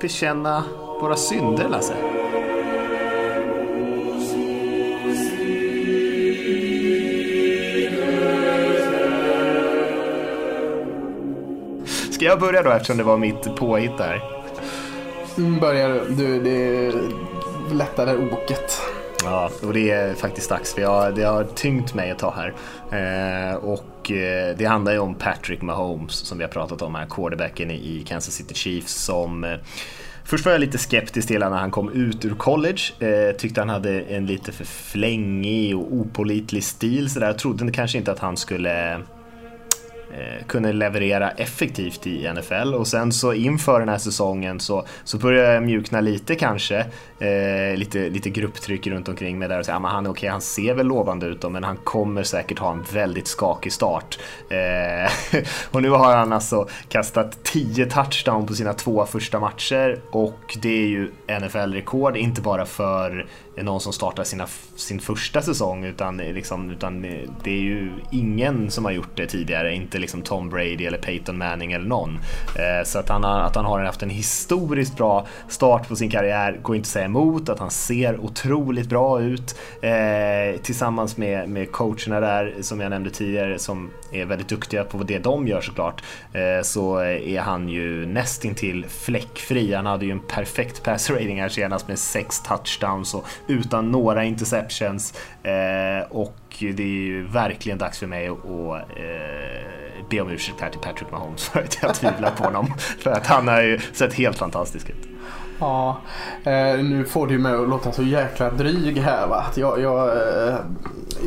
bekänna våra synder Lasse? Jag börja då eftersom det var mitt påhitt där? Mm, börja du. du det lättare oket. Ja, och det är faktiskt dags för jag, det har tyngt mig ett tag här. Eh, och eh, det handlar ju om Patrick Mahomes som vi har pratat om här, quarterbacken i Kansas City Chiefs som eh, Först var jag lite skeptisk till när han kom ut ur college. Eh, tyckte han hade en lite för flängig och opolitlig stil. Så där. Jag trodde kanske inte att han skulle Eh, kunde leverera effektivt i NFL och sen så inför den här säsongen så, så började jag mjukna lite kanske. Eh, lite, lite grupptryck runt omkring mig där och säga att han, okay, han ser väl lovande ut då, men han kommer säkert ha en väldigt skakig start. Eh, *laughs* och nu har han alltså kastat 10 touchdown på sina två första matcher och det är ju NFL-rekord, inte bara för någon som startar sina, sin första säsong utan, liksom, utan det är ju ingen som har gjort det tidigare, inte liksom Tom Brady eller Peyton Manning eller någon. Eh, så att han, har, att han har haft en historiskt bra start på sin karriär går inte att säga emot, att han ser otroligt bra ut eh, tillsammans med, med coacherna där som jag nämnde tidigare som är väldigt duktiga på det de gör såklart eh, så är han ju nästintill fläckfri. Han hade ju en perfekt pass rating här senast med sex touchdowns och utan några interceptions och det är ju verkligen dags för mig att eh, be om ursäkt här till Patrick Mahomes *laughs* för att jag tvivlar på honom. För att han har ju sett helt fantastisk ut. Ja, eh, nu får du mig att låta så jäkla dryg här va. Jag, jag, eh,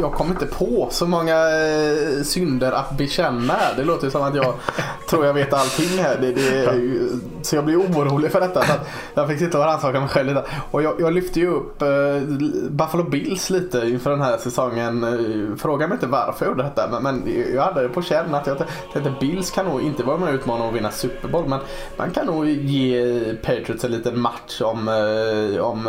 jag kommer inte på så många eh, synder att bekänna. Det låter som att jag *laughs* tror jag vet allting här. Det, det, så jag blir orolig för detta. Så jag fick sitta och rannsaka mig själv lite. Och jag, jag lyfte ju upp Buffalo Bills lite inför den här säsongen. Fråga mig inte varför jag gjorde detta. Men, men jag hade det på känn att jag tänkte Bills kan nog inte vara med och utmana och vinna Super Bowl. Men man kan nog ge Patriots en liten match om, eh, om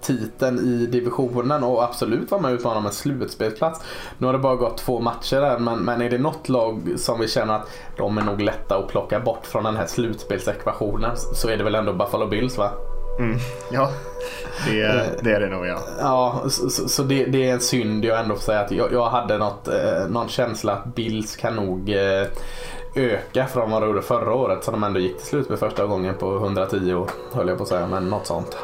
titeln i divisionen och absolut vara med och utmana om en slutspelsplats. Nu har det bara gått två matcher där men, men är det något lag som vi känner att de är nog lätta att plocka bort från den här slutspelsekvationen så är det väl ändå Buffalo Bills va? Mm, ja, det, är, det är det nog ja. Ja, så, så det, det, är en synd jag ändå får säga att jag, jag hade något, eh, någon känsla att Bills kan nog eh, öka från vad de gjorde förra året så de ändå gick till slut med första gången på 110 år höll jag på att säga, men något sånt.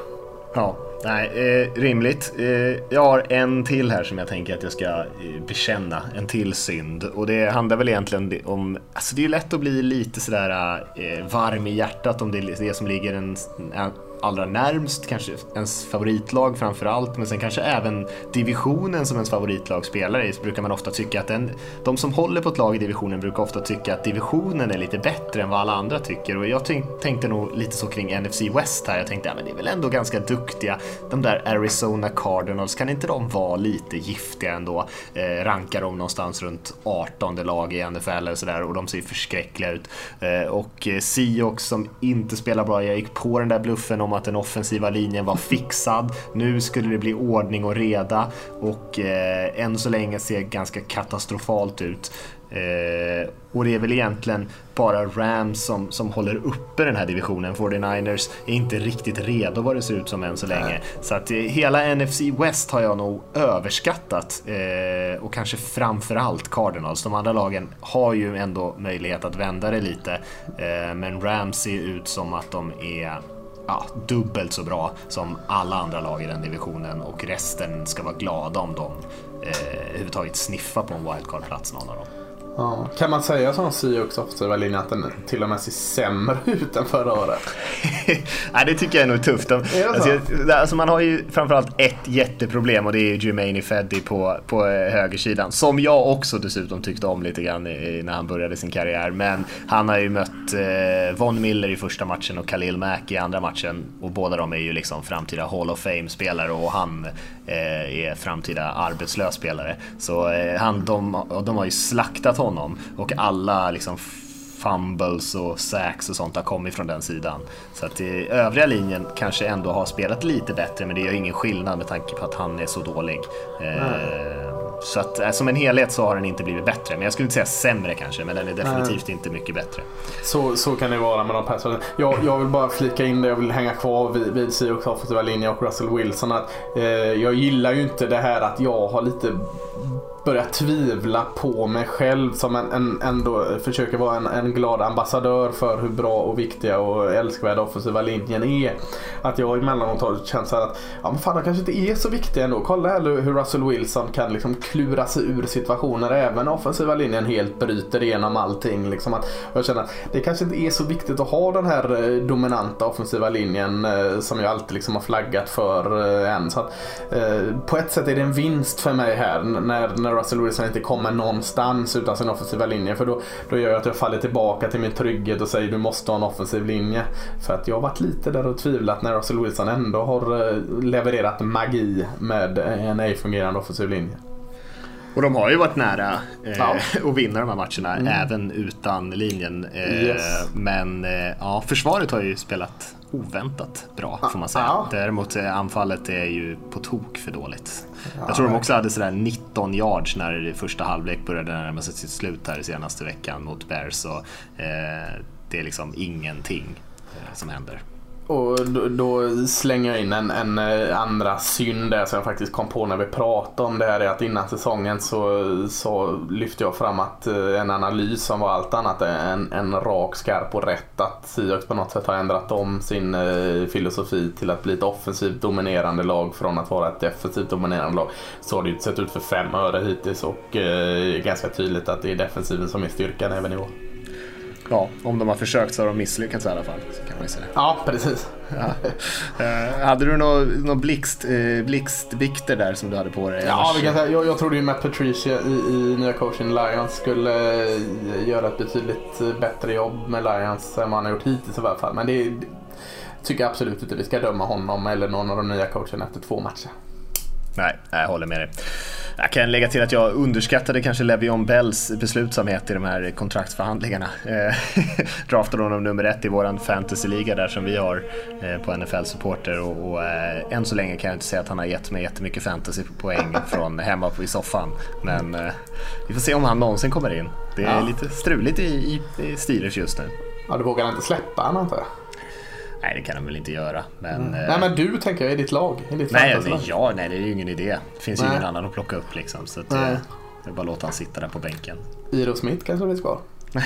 Ja, nej, eh, rimligt. Eh, jag har en till här som jag tänker att jag ska eh, bekänna, en till synd. Och det handlar väl egentligen om, alltså det är ju lätt att bli lite sådär eh, varm i hjärtat om det är det som ligger en, en allra närmst, kanske ens favoritlag framför allt, men sen kanske även divisionen som ens favoritlag spelar i, så brukar man ofta tycka att den, de som håller på ett lag i divisionen brukar ofta tycka att divisionen är lite bättre än vad alla andra tycker. Och jag tänkte nog lite så kring NFC West här. Jag tänkte, ja men det är väl ändå ganska duktiga. De där Arizona Cardinals, kan inte de vara lite giftiga ändå? Eh, rankar de någonstans runt 18 lag i NFL eller sådär och de ser förskräckliga ut. Eh, och eh, Seahawks som inte spelar bra, jag gick på den där bluffen om att den offensiva linjen var fixad. Nu skulle det bli ordning och reda och eh, än så länge ser ganska katastrofalt ut. Eh, och det är väl egentligen bara Rams som, som håller uppe den här divisionen. 49ers är inte riktigt redo vad det ser ut som än så länge. Så att eh, hela NFC West har jag nog överskattat. Eh, och kanske framförallt Cardinals. De andra lagen har ju ändå möjlighet att vända det lite. Eh, men Rams ser ut som att de är ja, dubbelt så bra som alla andra lag i den divisionen och resten ska vara glada om de eh, överhuvudtaget sniffar på en wildcard-plats någon av dem. Ja. Kan man säga som Seahawks offensiva linje att den till och med ser sämre *laughs* ut än förra året? *laughs* Nej, det tycker jag är nog tufft. De, alltså, alltså, man har ju framförallt ett jätteproblem och det är Jermaine Feddy på, på eh, högersidan. Som jag också dessutom tyckte om lite grann när han började sin karriär. Men han har ju mött eh, Von Miller i första matchen och Khalil Mack i andra matchen. Och båda de är ju liksom framtida Hall of Fame-spelare och han eh, är framtida arbetslös spelare. Så eh, han, de, de har ju slaktat honom och alla liksom fumbles och sacks och sånt har kommit från den sidan. Så att i övriga linjen kanske ändå har spelat lite bättre men det gör ingen skillnad med tanke på att han är så dålig. Eh, så att eh, som en helhet så har den inte blivit bättre. Men jag skulle inte säga sämre kanske, men den är definitivt Nej. inte mycket bättre. Så, så kan det vara med de passarna. Jag, jag vill bara flika in det, jag vill hänga kvar vid, vid Seahawks offensiva linje och Russell Wilson. Att, eh, jag gillar ju inte det här att jag har lite börja tvivla på mig själv som en, en, ändå försöker vara en, en glad ambassadör för hur bra och viktiga och älskvärda offensiva linjen är. Att jag emellanåt har känt så att ja, men fan, de kanske inte är så viktiga ändå. Kolla här hur Russell Wilson kan liksom klura sig ur situationer även offensiva linjen helt bryter igenom allting. Liksom att, jag känner att det kanske inte är så viktigt att ha den här eh, dominanta offensiva linjen eh, som jag alltid liksom har flaggat för eh, än. Så att, eh, på ett sätt är det en vinst för mig här när, när Russell Wilson inte kommer någonstans utan sin offensiva linje. För då, då gör jag att jag faller tillbaka till min trygghet och säger du måste ha en offensiv linje. För att jag har varit lite där och tvivlat när Russell Wilson ändå har eh, levererat magi med en ej fungerande offensiv linje. Och de har ju varit nära eh, Ja. *laughs* att vinna de här matcherna även utan linjen. Eh, Yes. Men eh, ja, försvaret har ju spelat oväntat bra får man säga. Ja. Däremot eh, anfallet är ju på tok för dåligt. Jag tror de också hade sådär 19 yards när första halvlek började närma sig sitt slut här senaste veckan mot Bears. Och, eh, det är liksom ingenting eh, som händer. Och då, då slänger jag in en, en eh, andra synd där som jag faktiskt kom på när vi pratade om det här är att innan säsongen så, så lyfte jag fram att eh, en analys som var allt annat än en rak, skarp och rätt att Seahawks på något sätt har ändrat om sin eh, filosofi till att bli ett offensivt dominerande lag från att vara ett defensivt dominerande lag. Så har det ju inte sett ut för fem öre hittills och eh, ganska tydligt att det är defensiven som är styrkan även i år. Ja, om de har försökt så har de misslyckats i alla fall. Så kan man säga. Ja, precis. Ja. Eh, hade du några nå blixt, eh, blixtvikter där som du hade på dig? Ja, vi kan säga, jag, jag trodde ju Matt Patricia i, i nya coachen Lions skulle eh, göra ett betydligt eh, bättre jobb med Lions än vad han har gjort hittills i alla fall. Men det, det tycker jag absolut inte vi ska döma honom eller någon av de nya coacherna efter två matcher. Nej, jag håller med dig. Jag kan lägga till att jag underskattade kanske Le'Veon Bells beslutsamhet i de här kontraktsförhandlingarna. Eh, *laughs* Draftade honom nummer ett i våran fantasyliga där som vi har eh, på NFL Supporter och, och eh, än så länge kan jag inte säga att han har gett mig jättemycket fantasypoäng *laughs* från hemma på i soffan. Men vi får se om han någonsin kommer in. Det är Ja. lite struligt i, i, i Steelers just nu. Ja, du vågar inte släppa han antar jag? Nej, det kan han väl inte göra. Men, eh, Nej, men du tänker jag i ditt lag. I ditt Nej, nej, ja, nej, det är ju ingen idé. Det finns ju Nej. ingen annan att plocka upp liksom. Så att, Nej. eh, det är bara att låta han sitta där på bänken. Iro Smith kanske vi *laughs*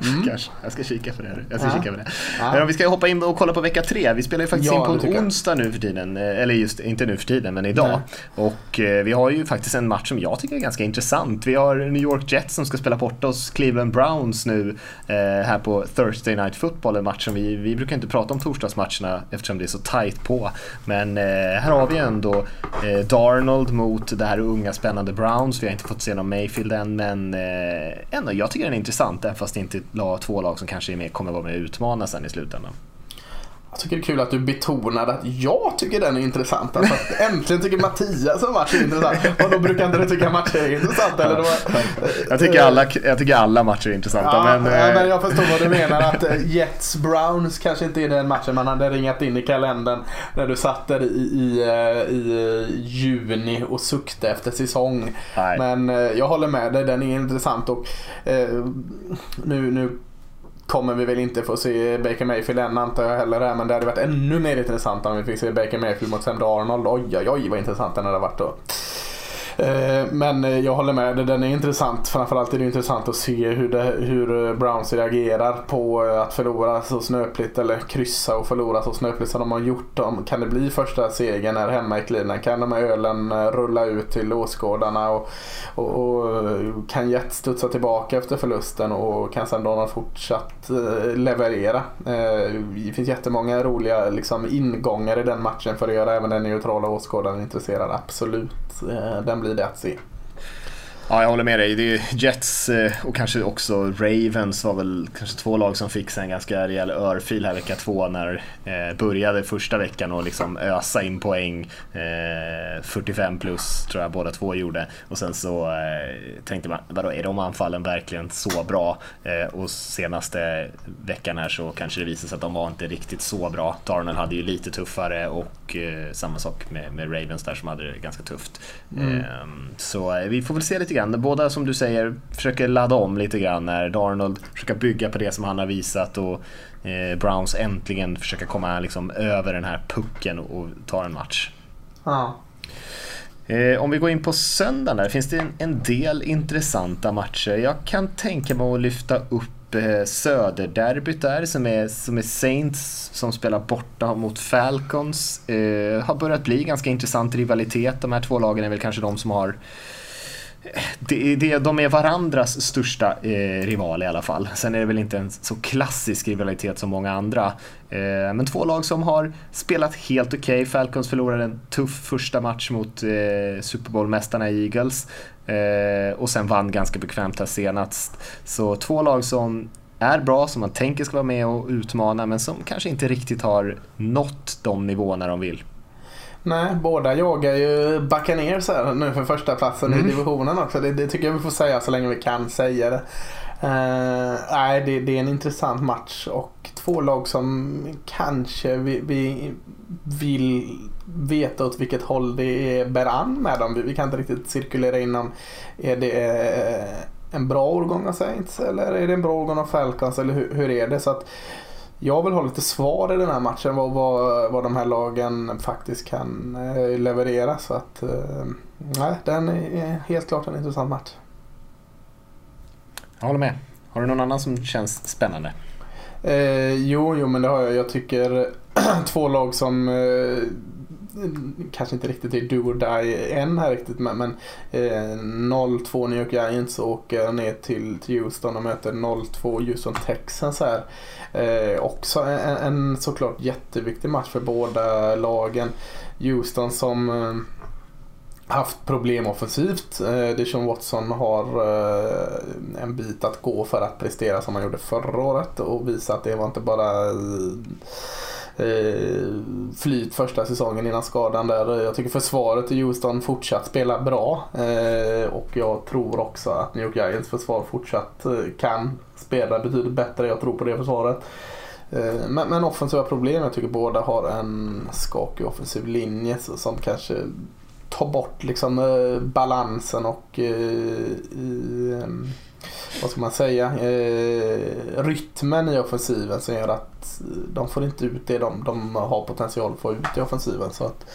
ska. *laughs* Kanske. Jag ska kika på det. Jag ska Mm. Ja. kika på det. Ja. Vi ska hoppa in och kolla på vecka tre. Vi spelar ju faktiskt Ja, in på en onsdag nu för tiden. Eh, Eller just, inte nu för tiden, men idag. Och eh, vi har ju faktiskt en match som jag tycker är ganska intressant. Vi har New York Jets som ska spela bort oss Cleveland Browns nu eh, här på Thursday Night Football. En match som vi, vi brukar inte prata om torsdagsmatcherna eftersom det är så tight på. Men här har vi ändå Darnold mot det här unga spännande Browns. Vi har inte fått se någon Mayfield än, men ändå, jag tycker den är intressant. Även fast det inte la- två lag som kanske är med, kommer vara med och utmana sen i slutändan. Jag tycker det är kul att du betonade att jag tycker den är intressant. Alltså att äntligen tycker Mattias en match är intressant. Och då brukar inte du tycka matcher är intressant. Eller då, Jag tycker alla, jag tycker alla matcher är intressanta. Ja, men, ja, eh, men jag förstår vad du menar. Att eh, Jets Browns kanske inte är den matchen man hade ringat in i kalendern när du satt där i, i, eh, i juni och sukte efter säsong. Nej. Men jag håller med dig, den är intressant. Och, eh, nu, nu kommer vi väl inte få se Baker Mayfield än antar jag heller. här, Men det hade varit ännu mer intressant om vi fick se Baker Mayfield mot Sam Darnold. Oj, oj, oj vad intressant den hade varit då. Eh, men jag håller med den är intressant. Framförallt är det intressant att se hur, det, hur eh, Browns reagerar på eh, att förlora så snöpligt eller kryssa och förlora så snöpligt som de har gjort. dem. Kan det bli första segern här hemma i Cleveland? Kan de här ölen rulla ut till åskådarna? Och, och, och kan Jets studsa tillbaka efter förlusten och kan sen Donald fortsatt leverera? Det finns jättemånga roliga liksom, ingångar i den matchen för att göra även den neutrala åskådaren intresserad. Absolut, den blir det att se. Ja, jag håller med dig. Det är Jets eh, och kanske också Ravens var väl kanske två lag som fick en ganska rejäl örfil här vecka två när eh, började första veckan och liksom ösa in poäng. Eh, 45 plus tror jag båda två gjorde. Och sen så eh, tänkte man, vadå är de anfallen verkligen så bra? Eh, och senaste veckan här så kanske det visade sig att de var inte riktigt så bra. Darnell hade ju lite tuffare och eh, samma sak med, med Ravens där som hade det ganska tufft. Ehm, så eh, vi får väl se lite grann. Båda som du säger försöker ladda om lite grann när Darnold försöker bygga på det som han har visat och eh, Browns äntligen försöka komma liksom över den här pucken och ta en match. Ja. Eh, om vi går in på söndagen där finns det en, en del intressanta matcher. Jag kan tänka mig att lyfta upp upp eh, Söderderbyt där som är, som är Saints som spelar borta mot Falcons. Eh, har börjat bli ganska intressant rivalitet. De här två lagen är väl kanske de som har det, det, de är varandras största eh, rival i alla fall. Sen är det väl inte en så klassisk rivalitet som många andra. Eh, men två lag som har spelat helt okej. Okay. Falcons förlorade en tuff första match mot eh, Super Bowl-mästarna Eagles eh, och sen vann ganska bekvämt här senast. Så två lag som är bra, som man tänker ska vara med och utmana men som kanske inte riktigt har nått de nivåerna de vill. Nej, båda jagar ju Buccaneers här nu för första platsen mm. i divisionen också. Det, det, tycker jag vi får säga så länge vi kan säga det. Uh, nej, det, det, är en intressant match och två lag som kanske vi, vi vill veta åt vilket håll det bär an med dem. Vi, vi kan inte riktigt cirkulera inom, är det eh, en bra årgång av Saints eller är det en bra årgång av Falcons eller hur, hur är det? Så att jag vill ha lite svar i den här matchen vad, vad, vad de här lagen faktiskt kan eh, leverera. Så att, eh, nej, den är helt klart en intressant match. Jag håller med. Har du någon annan som känns spännande? Eh, jo, jo, men det har jag. Jag tycker *clears throat* två lag som eh, kanske inte riktigt är do or die än här riktigt men, men eh, 0-2 New York Giants åker ner till, till Houston och möter 0-2 Houston Texans här. Eh, också en, en såklart jätteviktig match för båda lagen. Houston som eh, haft problem offensivt. Eh, Deshaun Watson har eh, en bit att gå för att prestera som han gjorde förra året och visa att det var inte bara eh, Eh, flyt första säsongen innan skadan där. Jag tycker försvaret i Houston fortsatt spelar bra eh, och jag tror också att New York Giants försvar fortsatt eh, kan spela betydligt bättre. Jag tror på det försvaret. Men, men offensiva problem, jag tycker båda har en skakig offensiv linje som kanske tar bort liksom balansen och eh, ehm, vad ska man säga, eh, rytmen i offensiven som gör att de får inte ut det de, de har potential att få ut i offensiven. Så att,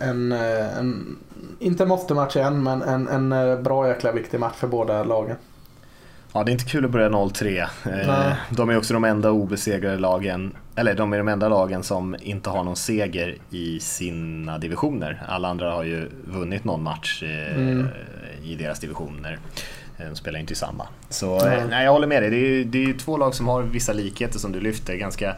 en, en, inte måste-match än, men en, en bra jäkla viktig match för båda lagen. Ja, det är inte kul att börja 0-3. Nej. De är också de enda obesegrade lagen, eller de är de enda lagen som inte har någon seger i sina divisioner. Alla andra har ju vunnit någon match eh, mm. i deras divisioner. Eh, de spelar inte i samma. Så mm. nej, jag håller med dig. Det är, det är två lag som har vissa likheter som du lyfter. Ganska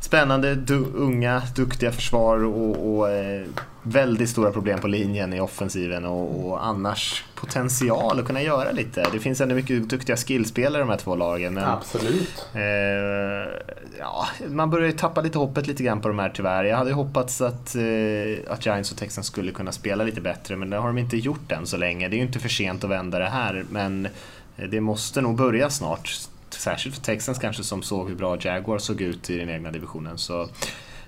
spännande, du, unga, duktiga försvar och, och eh, väldigt stora problem på linjen i offensiven och, och, annars potential att kunna göra lite. Det finns ändå mycket duktiga skillspelare i de här två lagen. Men, Absolut. Eh, ja, man börjar ju tappa lite hoppet lite grann på de här tyvärr. Jag hade hoppats att, eh, att Giants och Texans skulle kunna spela lite bättre men det har de inte gjort än så länge. Det är ju inte för sent att vända det här men det måste nog börja snart särskilt för Texans kanske som såg hur bra Jaguar såg ut i den egna divisionen. Så,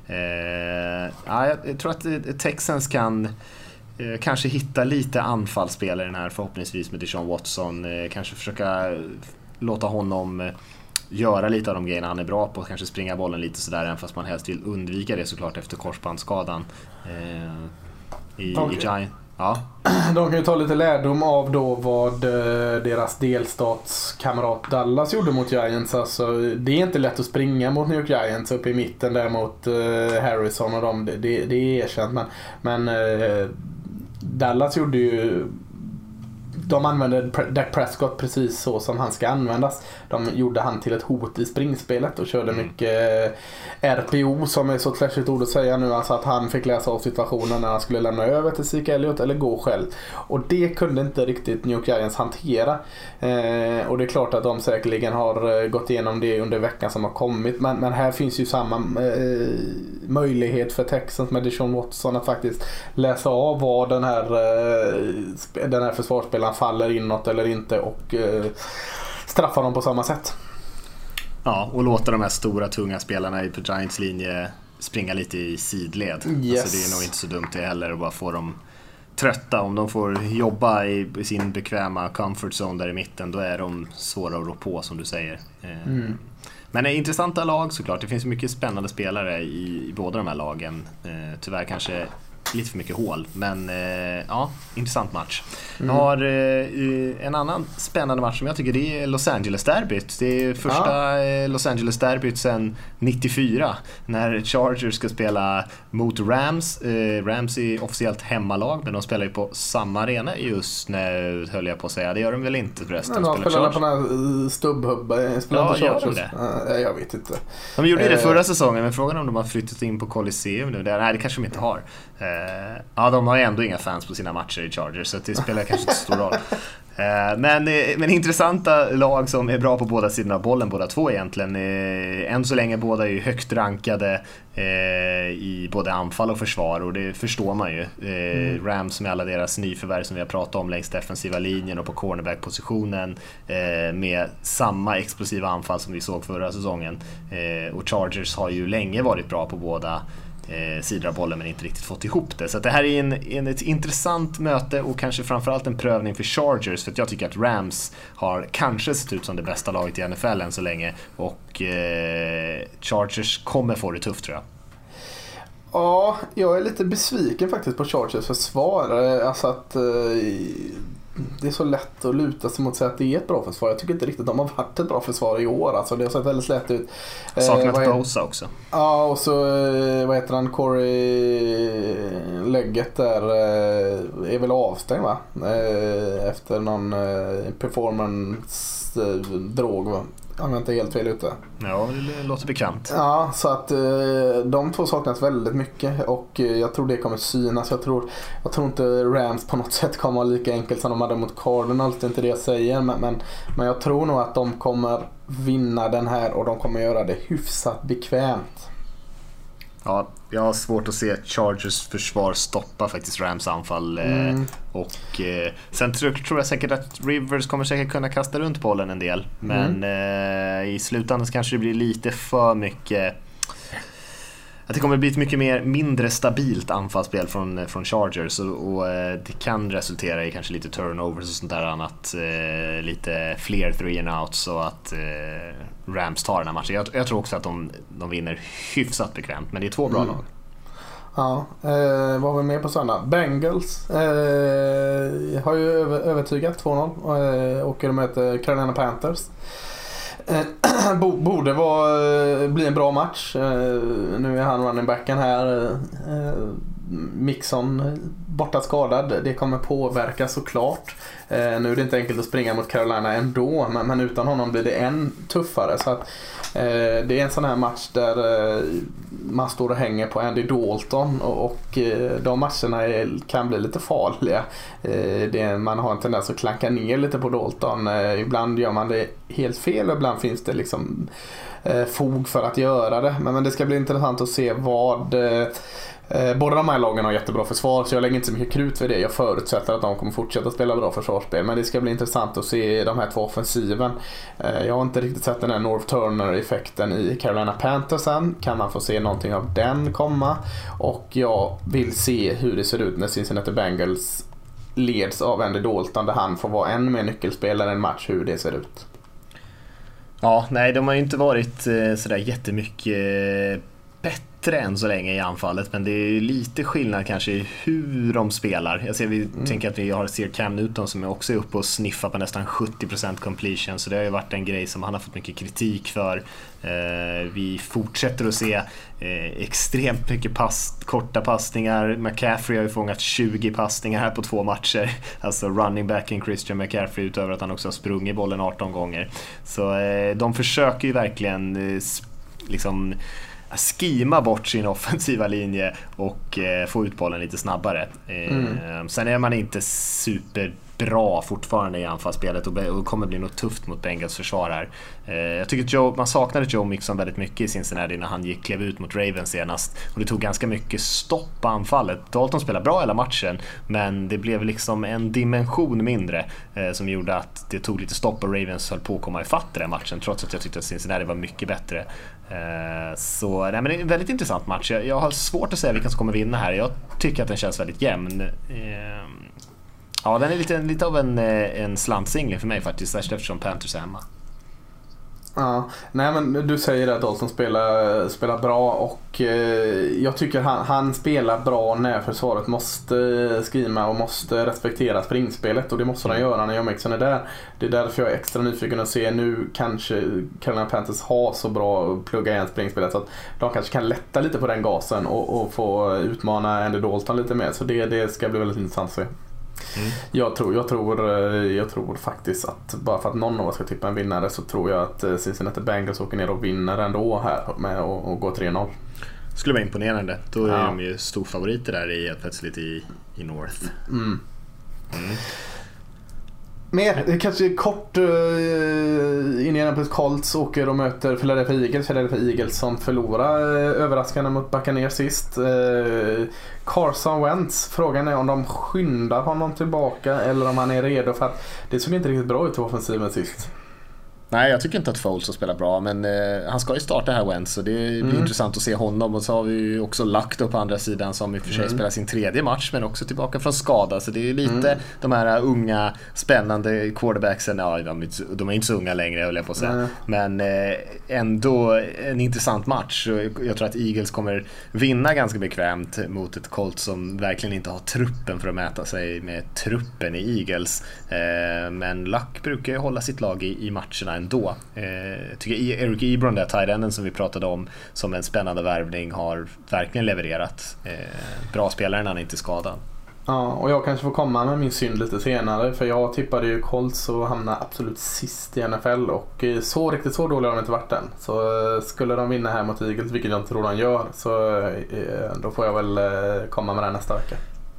eh, ja, jag tror att eh, Texans kan eh, kanske hitta lite anfallsspelare i den här förhoppningsvis med Deshaun Watson. Eh, kanske försöka låta honom eh, göra lite av de grejerna han är bra på, kanske springa bollen lite sådär även fast man helst vill undvika det såklart efter korsbandsskadan. Eh, i, okay. i Giant. Ja. *clears throat* De kan ju ta lite lärdom av då vad eh, deras delstatskamrat Dallas gjorde mot Giants. Alltså, det är inte lätt att springa mot New York Giants uppe i mitten där mot eh, Harrison och dem. Det, det, det är erkänt. Men, men eh, Dallas gjorde ju de använde Dak Prescott precis så som han ska användas. De gjorde han till ett hot i springspelet och körde mm. mycket eh, RPO som är så kläschigt ord att säga nu. Alltså att han fick läsa av situationen när han skulle lämna över till Zeke Elliot eller gå själv. Och det kunde inte riktigt New York Giants hantera. Eh, och det är klart att de säkerligen har eh, gått igenom det under veckan som har kommit. Men, men här finns ju samma eh, möjlighet för Texans med Deshaun Watson att faktiskt läsa av vad den här, eh, den här försvarsspelaren faller inåt eller inte och eh, straffa dem på samma sätt. Ja, och låta de här stora tunga spelarna på Giants linje springa lite i sidled. Yes. Alltså det är nog inte så dumt det heller att bara få dem trötta. Om de får jobba i, sin bekväma comfort zone där i mitten, då är de svåra att rå på som du säger. Eh, mm. Men det är intressanta lag såklart. Det finns mycket spännande spelare i, i båda de här lagen. Eh, tyvärr kanske lite för mycket hål, men eh, ja, intressant match. Jag har eh, en annan spännande match som jag tycker det är Los Angeles-derbyt. Det är första eh, Los Angeles-derbyt sedan 94 när Chargers ska spela mot Rams. Eh, Rams är officiellt hemmalag men de spelar ju på samma arena just nu höll jag på att säga. Det gör de väl inte förresten? Men de spelar Chargers. på den här stubbhubben. Spelar Ja, inte gör de det? Eh, Jag vet inte. De gjorde ju det Eh. förra säsongen, men frågan är om de har flyttat in på Coliseum nu. Nej, det kanske de inte har. Eh, ja, de har ju ändå inga fans på sina matcher i Chargers, så det spelar kanske inte så stor roll. *laughs* Eh, men, eh, men intressanta lag som är bra på båda sidorna av bollen, båda två egentligen. Än så länge båda är ju högt rankade i både anfall och försvar och det förstår man ju. Eh, Rams med alla deras nyförvärv som vi har pratat om längs defensiva linjen och på cornerback-positionen med samma explosiva anfall som vi såg förra säsongen. Och Chargers har ju länge varit bra på båda eh, sidor av bollen men inte riktigt fått ihop det. Så att det här är en, en, ett intressant möte och kanske framförallt en prövning för Chargers för att jag tycker att Rams har kanske sett ut som det bästa laget i NFL än så länge och eh, Chargers kommer få det tufft tror jag. Ja, jag är lite besviken faktiskt på Chargers försvar. Alltså att eh, det är så lätt att luta sig mot att säga att det är ett bra försvar. Jag tycker inte riktigt de har varit ett bra försvar i år. Alltså det har sett väldigt lätt ut. Eh, Saknat är- Bosa också. Ja, och så eh, vad heter han, Corey Legget där eh, är väl avstängd va? Eh, Efter någon eh, performance eh? Om jag inte är helt fel ute. Ja, det låter bekant. Ja, så att eh, de två saknas väldigt mycket och eh, jag tror det kommer synas. Jag tror, jag tror inte Rams på något *laughs* sätt kommer vara lika enkelt som de hade mot Cardinals. Det är inte det jag säger. Men, men, men jag tror nog att de kommer vinna den här och de kommer göra det hyfsat bekvämt. Ja, jag har svårt att se Chargers försvar stoppa faktiskt Rams anfall. eh, Mm. Och eh, sen tror, tror jag säkert att Rivers kommer säkert kunna kasta runt bollen en del. Men eh, i slutändan kanske det blir lite för mycket att det kommer bli ett mycket mer, mindre stabilt anfallsspel från, från Chargers och, och eh, det kan resultera i kanske lite turnovers och sånt där annat. Eh, lite fler three and outs och att eh, Rams tar den här matchen. Jag, jag tror också att de, de vinner hyfsat bekvämt, men det är två bra lag. Ja, eh, vad har vi mer på söndag? Bengals eh, har ju över, övertygat 2-0 eh, och de möter Carolina Panthers. Eh, *clears throat* borde vara, eh, bli en bra match. Eh, nu är han running backen här. Mixon borta skadad. Det kommer påverka såklart. Nu är det inte enkelt att springa mot Carolina ändå men, men utan honom blir det än tuffare. Så att, eh, Eh, det är en sån här match där eh, man står och hänger på Andy Dalton och, eh, de matcherna kan bli lite farliga. Man har en tendens att klanka ner lite på Dalton. Ibland gör man det helt fel och ibland finns det liksom fog för att göra det. Men det ska bli intressant att se vad eh, båda de här lagen har jättebra försvar så jag lägger inte så mycket krut för det. Jag förutsätter att de kommer fortsätta spela bra försvarsspel. Men det ska bli intressant att se de här två offensiven. Eh, jag har inte riktigt sett den här North Turner-effekten i Carolina Panthers än. Kan man få se någonting av den komma? Och jag vill se hur det ser ut när Cincinnati Bengals leds av Andy Dalton där han får vara en mer nyckelspelare i en match hur det ser ut. Ja, nej de har ju inte varit eh, sådär jättemycket eh, bättre än så länge i anfallet men det är lite skillnad kanske i hur de spelar. Jag ser, vi tänker att vi har ser Cam Newton som är också uppe och sniffar på nästan 70% completion så det har ju varit en grej som han har fått mycket kritik för. Eh, vi fortsätter att se eh, extremt mycket pass, korta passningar. McCaffrey har ju fångat 20 passningar här på två matcher. *laughs* Alltså running backen Christian McCaffrey utöver att han också har sprungit bollen 18 gånger. Så eh, de försöker ju verkligen liksom skima bort sin offensiva linje och eh, få ut bollen lite snabbare. Eh, Sen är man inte bra fortfarande i anfallsspelet och, kommer bli något tufft mot Bengals försvar här. Eh, jag tycker att Joe, man saknade Joe Mixon väldigt mycket i Cincinnati när han gick, klev ut mot Ravens senast. Och det tog ganska mycket stopp på anfallet. Dalton spelade bra hela matchen men det blev liksom en dimension mindre eh, som gjorde att det tog lite stopp och Ravens höll på att komma ifatt i den matchen trots att jag tyckte att Cincinnati var mycket bättre. Eh, så nej, men det är en väldigt intressant match. Jag, jag har svårt att säga vilken som kommer vinna här. Jag tycker att den känns väldigt jämn. Ehm, Eh, Ja, den är lite, lite av en, eh, en slantsingel för mig faktiskt, särskilt eftersom Panthers är hemma. Ja, nej men du säger att Dalton spelar, spelar bra och eh, jag tycker han, han spelar bra när försvaret måste skrima och måste respektera springspelet och det måste de göra när John Mixon är där. Det är därför jag är extra nyfiken att se nu kanske Carolina Panthers har så bra att plugga igen springspelet så att de kanske kan lätta lite på den gasen och, och få utmana Andy Dalton lite mer. Så det, det ska bli väldigt intressant att se. Mm. Jag, tror, jag, tror, eh, jag tror faktiskt att bara för att någon av oss ska tippa en vinnare så tror jag att eh, Cincinnati Bengals åker ner och vinner ändå här med att gå 3-0. Skulle vara imponerande. Då är ja. de ju storfavoriter där i, plötsligt i, i North. Mm. Mm. Mer, kanske kort eh, uh, Indianapolis Colts åker och möter Philadelphia Eagles. Philadelphia Eagles som förlorade uh, överraskande mot Buccaneers sist. Uh, Carson Wentz, frågan är om de skyndar honom tillbaka eller om han är redo för att det såg inte riktigt bra ut i offensiven sist. Nej, jag tycker inte att Foles har spelat bra, men eh, han ska ju starta här Wentz så det blir mm. intressant att se honom. Och så har vi ju också Luck på andra sidan som i och för sig mm. spelar sin tredje match, men också tillbaka från skada. Så det är lite mm. de här unga, spännande quarterbacksen. Ja, de, de är inte så unga längre höll jag på att säga. Men eh, ändå en intressant match. Jag tror att Eagles kommer vinna ganska bekvämt mot ett Colt som verkligen inte har truppen för att mäta sig med truppen i Eagles. Eh, men Luck brukar ju hålla sitt lag i, i matcherna ändå. Eh, tycker Eric Ebron, där tight som vi pratade om som en spännande värvning, har verkligen levererat. Eh, bra spelare när han inte är skadad. Ja, och jag kanske får komma med min synd lite senare för jag tippade ju Colts och hamnade absolut sist i NFL och eh, så riktigt så dåliga har de inte varit än. Så eh, skulle de vinna här mot Eagles, vilket jag inte tror de gör, så eh, då får jag väl komma med det nästa vecka.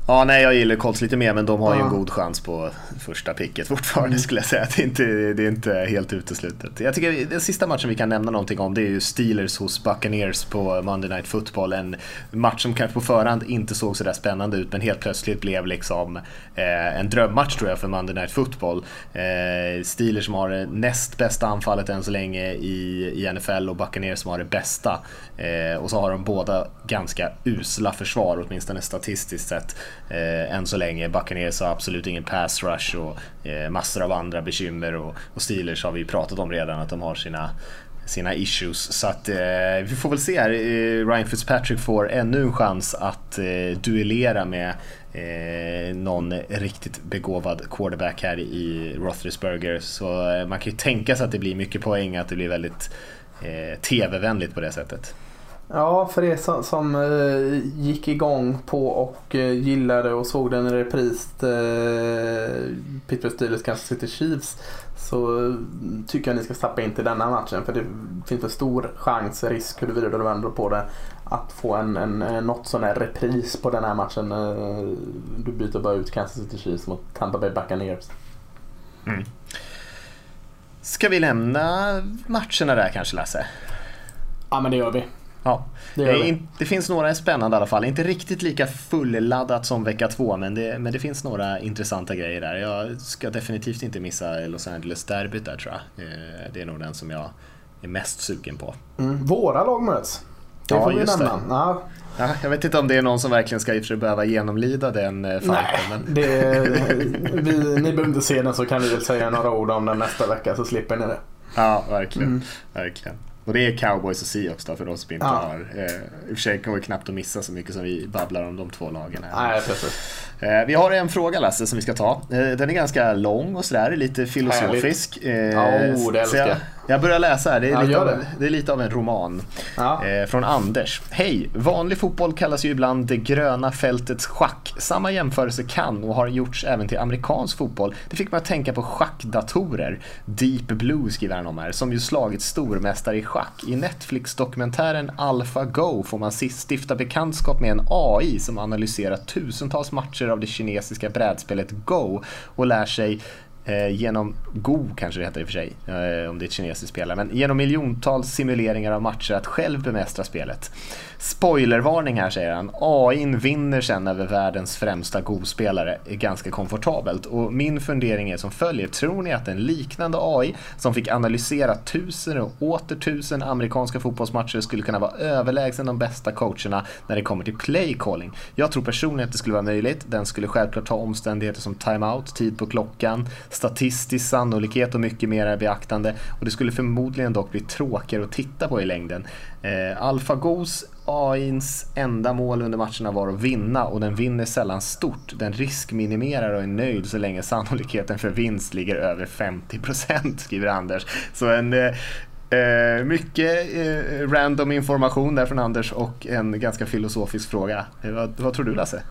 Ja, nej jag gillar Colts lite mer men de har ju en god chans på första picket fortfarande mm. skulle jag säga. Det är, inte, det är inte helt uteslutet. Jag tycker den sista matchen vi kan nämna någonting om det är ju Steelers hos Buccaneers på Monday Night Football. En match som kanske på förhand inte såg sådär spännande ut men helt plötsligt blev liksom eh, en drömmatch tror jag för Monday Night Football. Eh, Steelers som har det näst bästa anfallet än så länge i, i NFL och Buccaneers som har det bästa. Eh, och så har de båda ganska usla försvar, åtminstone statistiskt sett, eh, än så länge. Buccaneers har absolut ingen pass rush och eh, massor av andra bekymmer och, och Steelers har vi pratat om redan att de har sina sina issues. Så att eh, vi får väl se här. Eh, Ryan Fitzpatrick får ännu en chans att eh, duellera med eh, någon riktigt begåvad quarterback här i Roethlisberger. Så eh, man kan ju tänka sig att det blir mycket poäng, att det blir väldigt eh, TV-vänligt på det sättet. Ja, för er som, som uh, gick igång på och uh, gillade och såg den i repris uh, Pittsburgh Steelers Kansas City Chiefs så tycker jag ni ska stappa in till denna matchen för det finns en stor chans, risk huruvida du vänder på det att få en, en, en något sån här repris på den här matchen. Du byter bara ut Kansas City Chiefs mot Tampa Bay Buccaneers. Mm. Ska vi lämna matcherna där kanske Lasse? Ja men det gör vi. Ja. Det, det. det, finns några spännande i alla fall. Inte riktigt lika fulladdat som vecka två, men det, men det finns några intressanta grejer där. Jag ska definitivt inte missa Los Angeles-derbyt där tror jag. Eh, det är nog den som jag är mest sugen på. Mm. Våra lag möts. Det ja, får vi nämna. Ja. Ja, jag vet inte om det är någon som verkligen ska behöva genomlida den eh, fighten. Nej, men... det, vi, ni behöver inte se den så kan vi väl säga några ord om den nästa vecka så slipper ni det. Ja, verkligen. Mm. verkligen. Och det är Cowboys och Seahawks då för de som inte ja. har. Eh, I och för sig kommer vi knappt att missa så mycket som vi babblar om de två lagen. Här. Nej, precis. Eh, vi har en fråga Lasse som vi ska ta. Eh, den är ganska lång och sådär, lite filosofisk. Eh, oh, det jag. Jag börjar läsa här, det är, ja, lite, av, det. det är lite av en roman. Ja. Från Anders. Hej! Vanlig fotboll kallas ju ibland det gröna fältets schack. Samma jämförelse kan och har gjorts även till amerikansk fotboll. Det fick mig att tänka på schackdatorer. Deep Blue skriver han om här, som ju slagit stormästare i schack. I Netflix-dokumentären AlphaGo får man stifta bekantskap med en AI som analyserar tusentals matcher av det kinesiska brädspelet Go och lär sig Eh, genom Go kanske det heter i och för sig, eh, om det är ett kinesiskt spel, men genom miljontals simuleringar av matcher att själv bemästra spelet. Spoilervarning här säger han. AIn vinner sen över världens främsta Go-spelare ganska komfortabelt och min fundering är som följer. Tror ni att en liknande AI som fick analysera tusen och åter tusen amerikanska fotbollsmatcher skulle kunna vara överlägsen de bästa coacherna när det kommer till play calling? Jag tror personligen att det skulle vara möjligt. Den skulle självklart ta omständigheter som timeout, tid på klockan, statistisk sannolikhet och mycket mer beaktande. Och det skulle förmodligen dock bli tråkigare att titta på i längden. Eh, AlphaGos AIns enda mål under matcherna var att vinna och den vinner sällan stort. Den riskminimerar och är nöjd så länge sannolikheten för vinst ligger över 50% skriver Anders. Så en eh, eh, mycket eh, random information där från Anders och en ganska filosofisk fråga. Eh, vad, vad, tror du Lasse?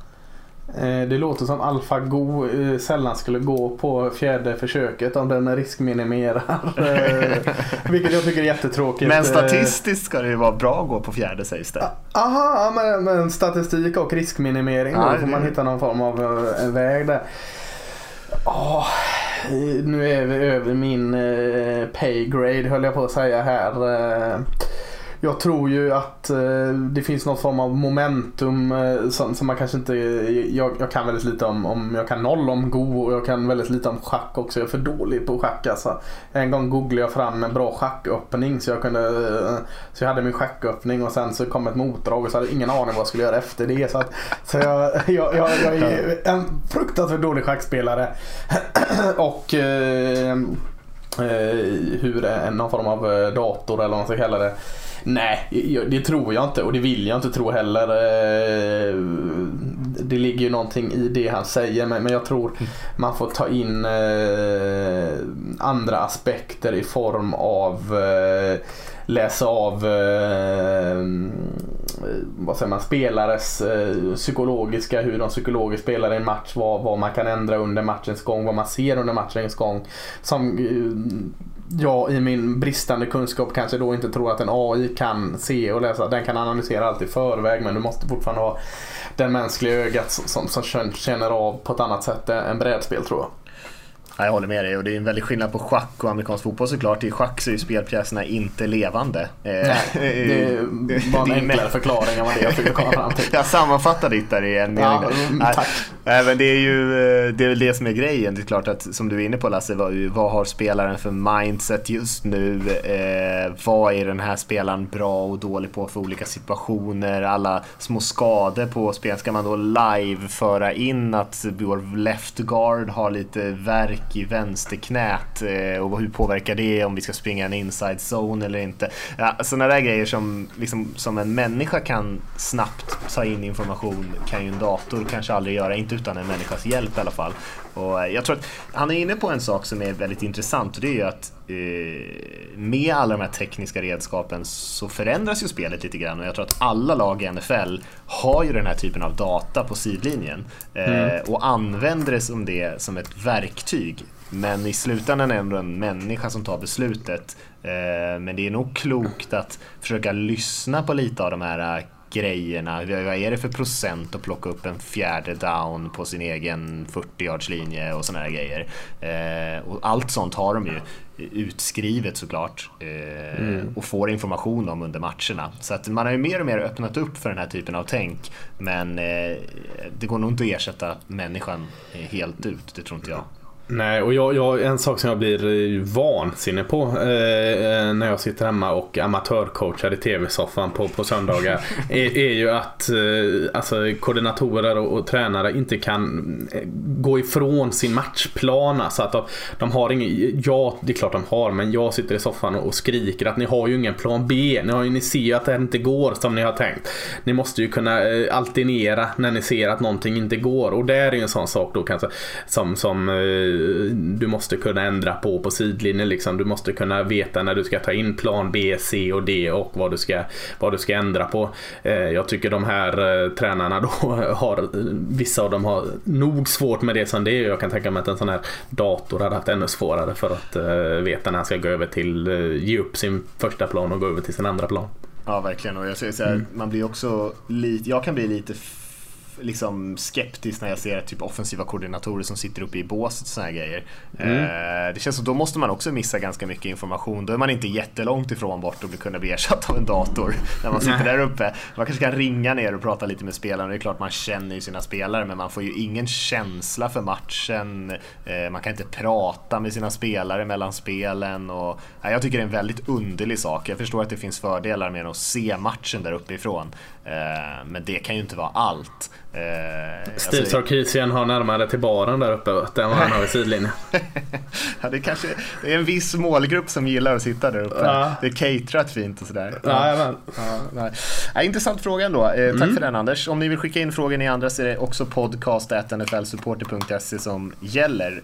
Eh, det låter som AlphaGo eh, sällan skulle gå på fjärde försöket om den riskminimerar. *laughs* Eh, vilket jag tycker är jättetråkigt. Men statistiskt ska det ju vara bra att gå på fjärde sägs det. Aha, men, men statistik och riskminimering. Då får man hitta någon form av en väg där. Oh, nu är vi över min paygrade höll jag på att säga här. Jag tror ju att eh, det finns någon form av momentum eh, som, som, man kanske inte... Jag, jag, kan väldigt lite om, om... Jag kan noll om Go och jag kan väldigt lite om schack också. Jag är för dålig på schack alltså. En gång googlade jag fram en bra schacköppning så jag kunde... Eh, så jag hade min schacköppning och sen så kom ett motdrag och så hade jag ingen aning vad jag skulle göra efter det. Så, att, så jag, jag, jag, jag är en fruktansvärt dålig schackspelare. *clears throat* och... Eh, hur någon form av dator eller vad man ska kalla det Nej, det tror jag inte och det vill jag inte tro heller. Eh, det ligger ju någonting i det han säger men jag tror man får ta in eh, andra aspekter i form av eh, läsa av eh, vad säger man, spelares eh, psykologiska, hur de psykologiskt spelar i en match, vad, vad man kan ändra under matchens gång, vad man ser under matchens gång. Som eh, jag i min bristande kunskap kanske då inte tror att en AI kan se och läsa. Den kan analysera allt i förväg men du måste fortfarande ha det mänskliga ögat som, som känner av på ett annat sätt än brädspel tror jag. Ja, jag håller med dig och det är en väldig skillnad på schack och amerikansk fotboll såklart. I schack så är ju spelpjäserna inte levande. Eh, Nej, det var en enklare förklaring än vad det jag fick komma fram till. jag sammanfattar ditt där i en mening. Ja, mm, tack. Nej, men det är ju eh, det, är väl det som är grejen. Det är klart att som du är inne på Lasse, vad, vad har spelaren för mindset just nu? Eh, vad är den här spelaren bra och dålig på för olika situationer? Alla små skador på spel. Ska man då live föra in att vår left guard har lite verk i vänsterknät eh, och hur påverkar det om vi ska springa en inside zone eller inte. Ja, sådana där grejer som, liksom, som en människa kan snabbt ta in information kan ju en dator kanske aldrig göra, inte utan en människas hjälp i alla fall. Och eh, jag tror att han är inne på en sak som är väldigt intressant och det är ju att eh, med alla de här tekniska redskapen så förändras ju spelet lite grann och jag tror att alla lag i NFL har ju den här typen av data på sidlinjen eh, mm. och använder det som det som ett verktyg. Men i slutändan är det ändå en människa som tar beslutet. Eh, men det är nog klokt att försöka lyssna på lite av de här grejerna. Vad är det för procent att plocka upp en fjärde down på sin egen 40-yardslinje och sådana här grejer. Eh, och allt sånt har de ju utskrivet såklart eh, mm. och får information om under matcherna. Så att man har ju mer och mer öppnat upp för den här typen av tänk. Men eh, det går nog inte att ersätta människan helt ut, det tror inte jag. Nej, och jag, jag, en sak som jag blir eh, vansinnig på eh, när jag sitter hemma och amatörcoachar i tv-soffan på, på söndagar *laughs* är, är, ju att eh, alltså, koordinatorer och, och, tränare inte kan eh, gå ifrån sin matchplan. Alltså att de, de, har ingen, ja det är klart de har, men jag sitter i soffan och, och skriker att ni har ju ingen plan B. Ni, har ju, ni ser ju att det inte går som ni har tänkt. Ni måste ju kunna eh, alternera när ni ser att någonting inte går och det är ju en sån sak då kanske som, som eh, du måste kunna ändra på på sidlinjen. Liksom. Du måste kunna veta när du ska ta in plan B, C och D och vad du ska, vad du ska ändra på. Eh, jag tycker de här eh, tränarna då *laughs* har, vissa av dem har nog svårt med det som det är. Jag kan tänka mig att en sån här dator hade haft ännu svårare för att eh, veta när han ska gå över till, ge upp sin första plan och gå över till sin andra plan. Ja, verkligen. Och jag säger så här, mm. man blir också lite, jag kan bli lite liksom skeptisk när jag ser typ offensiva koordinatorer som sitter uppe i båset och såna grejer. Mm. Eh, det känns som då måste man också missa ganska mycket information. Då är man inte jättelångt ifrån bort och kunna bli ersatt av en dator *laughs* när man sitter där uppe. Man kanske kan ringa ner och prata lite med spelarna. Det är klart man känner ju sina spelare men man får ju ingen känsla för matchen. Eh, man kan inte prata med sina spelare mellan spelen. Och, jag tycker det är en väldigt underlig sak. Jag förstår att det finns fördelar med att se matchen där uppifrån. Eh, men det kan ju inte vara allt. Eh, Steve alltså- Sarkisian har närmare till baren där uppe än vad han har vid sidlinjen. *laughs* ja, det, är kanske, det är en viss målgrupp som gillar att sitta där uppe. Ja. Det är caterat fint och sådär. Jajamän. Ja, nej. Ja, intressant fråga ändå. Eh, tack för den Anders. Om ni vill skicka in frågor ni andra så är det också podcast.nflsupporter.se som gäller.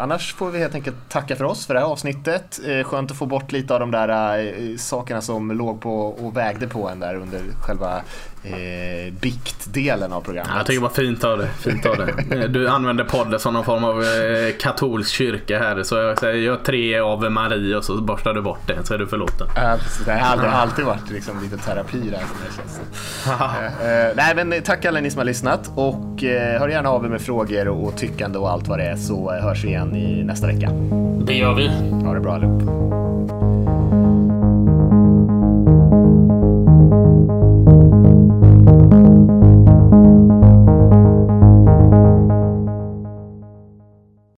Annars får vi helt enkelt tacka för oss för det här avsnittet. Skönt att få bort lite av de där sakerna som låg på och vägde på en där under själva eh, biktdelen av programmet. Ja, jag tycker det var fint av dig. Fint av dig. *laughs* Du använder podden som någon form av eh, katolsk kyrka här. Så jag säger gör tre Ave Maria och så borstar du bort det så är du förlåten. Ja, det har aldrig, alltid varit liksom lite terapi där det. Eh, eh, nej men tack alla ni som har lyssnat och eh, hör gärna av er med frågor och, tyckande och allt vad det är så hörs vi igen i nästa vecka. Det gör vi. Ha det bra allihop.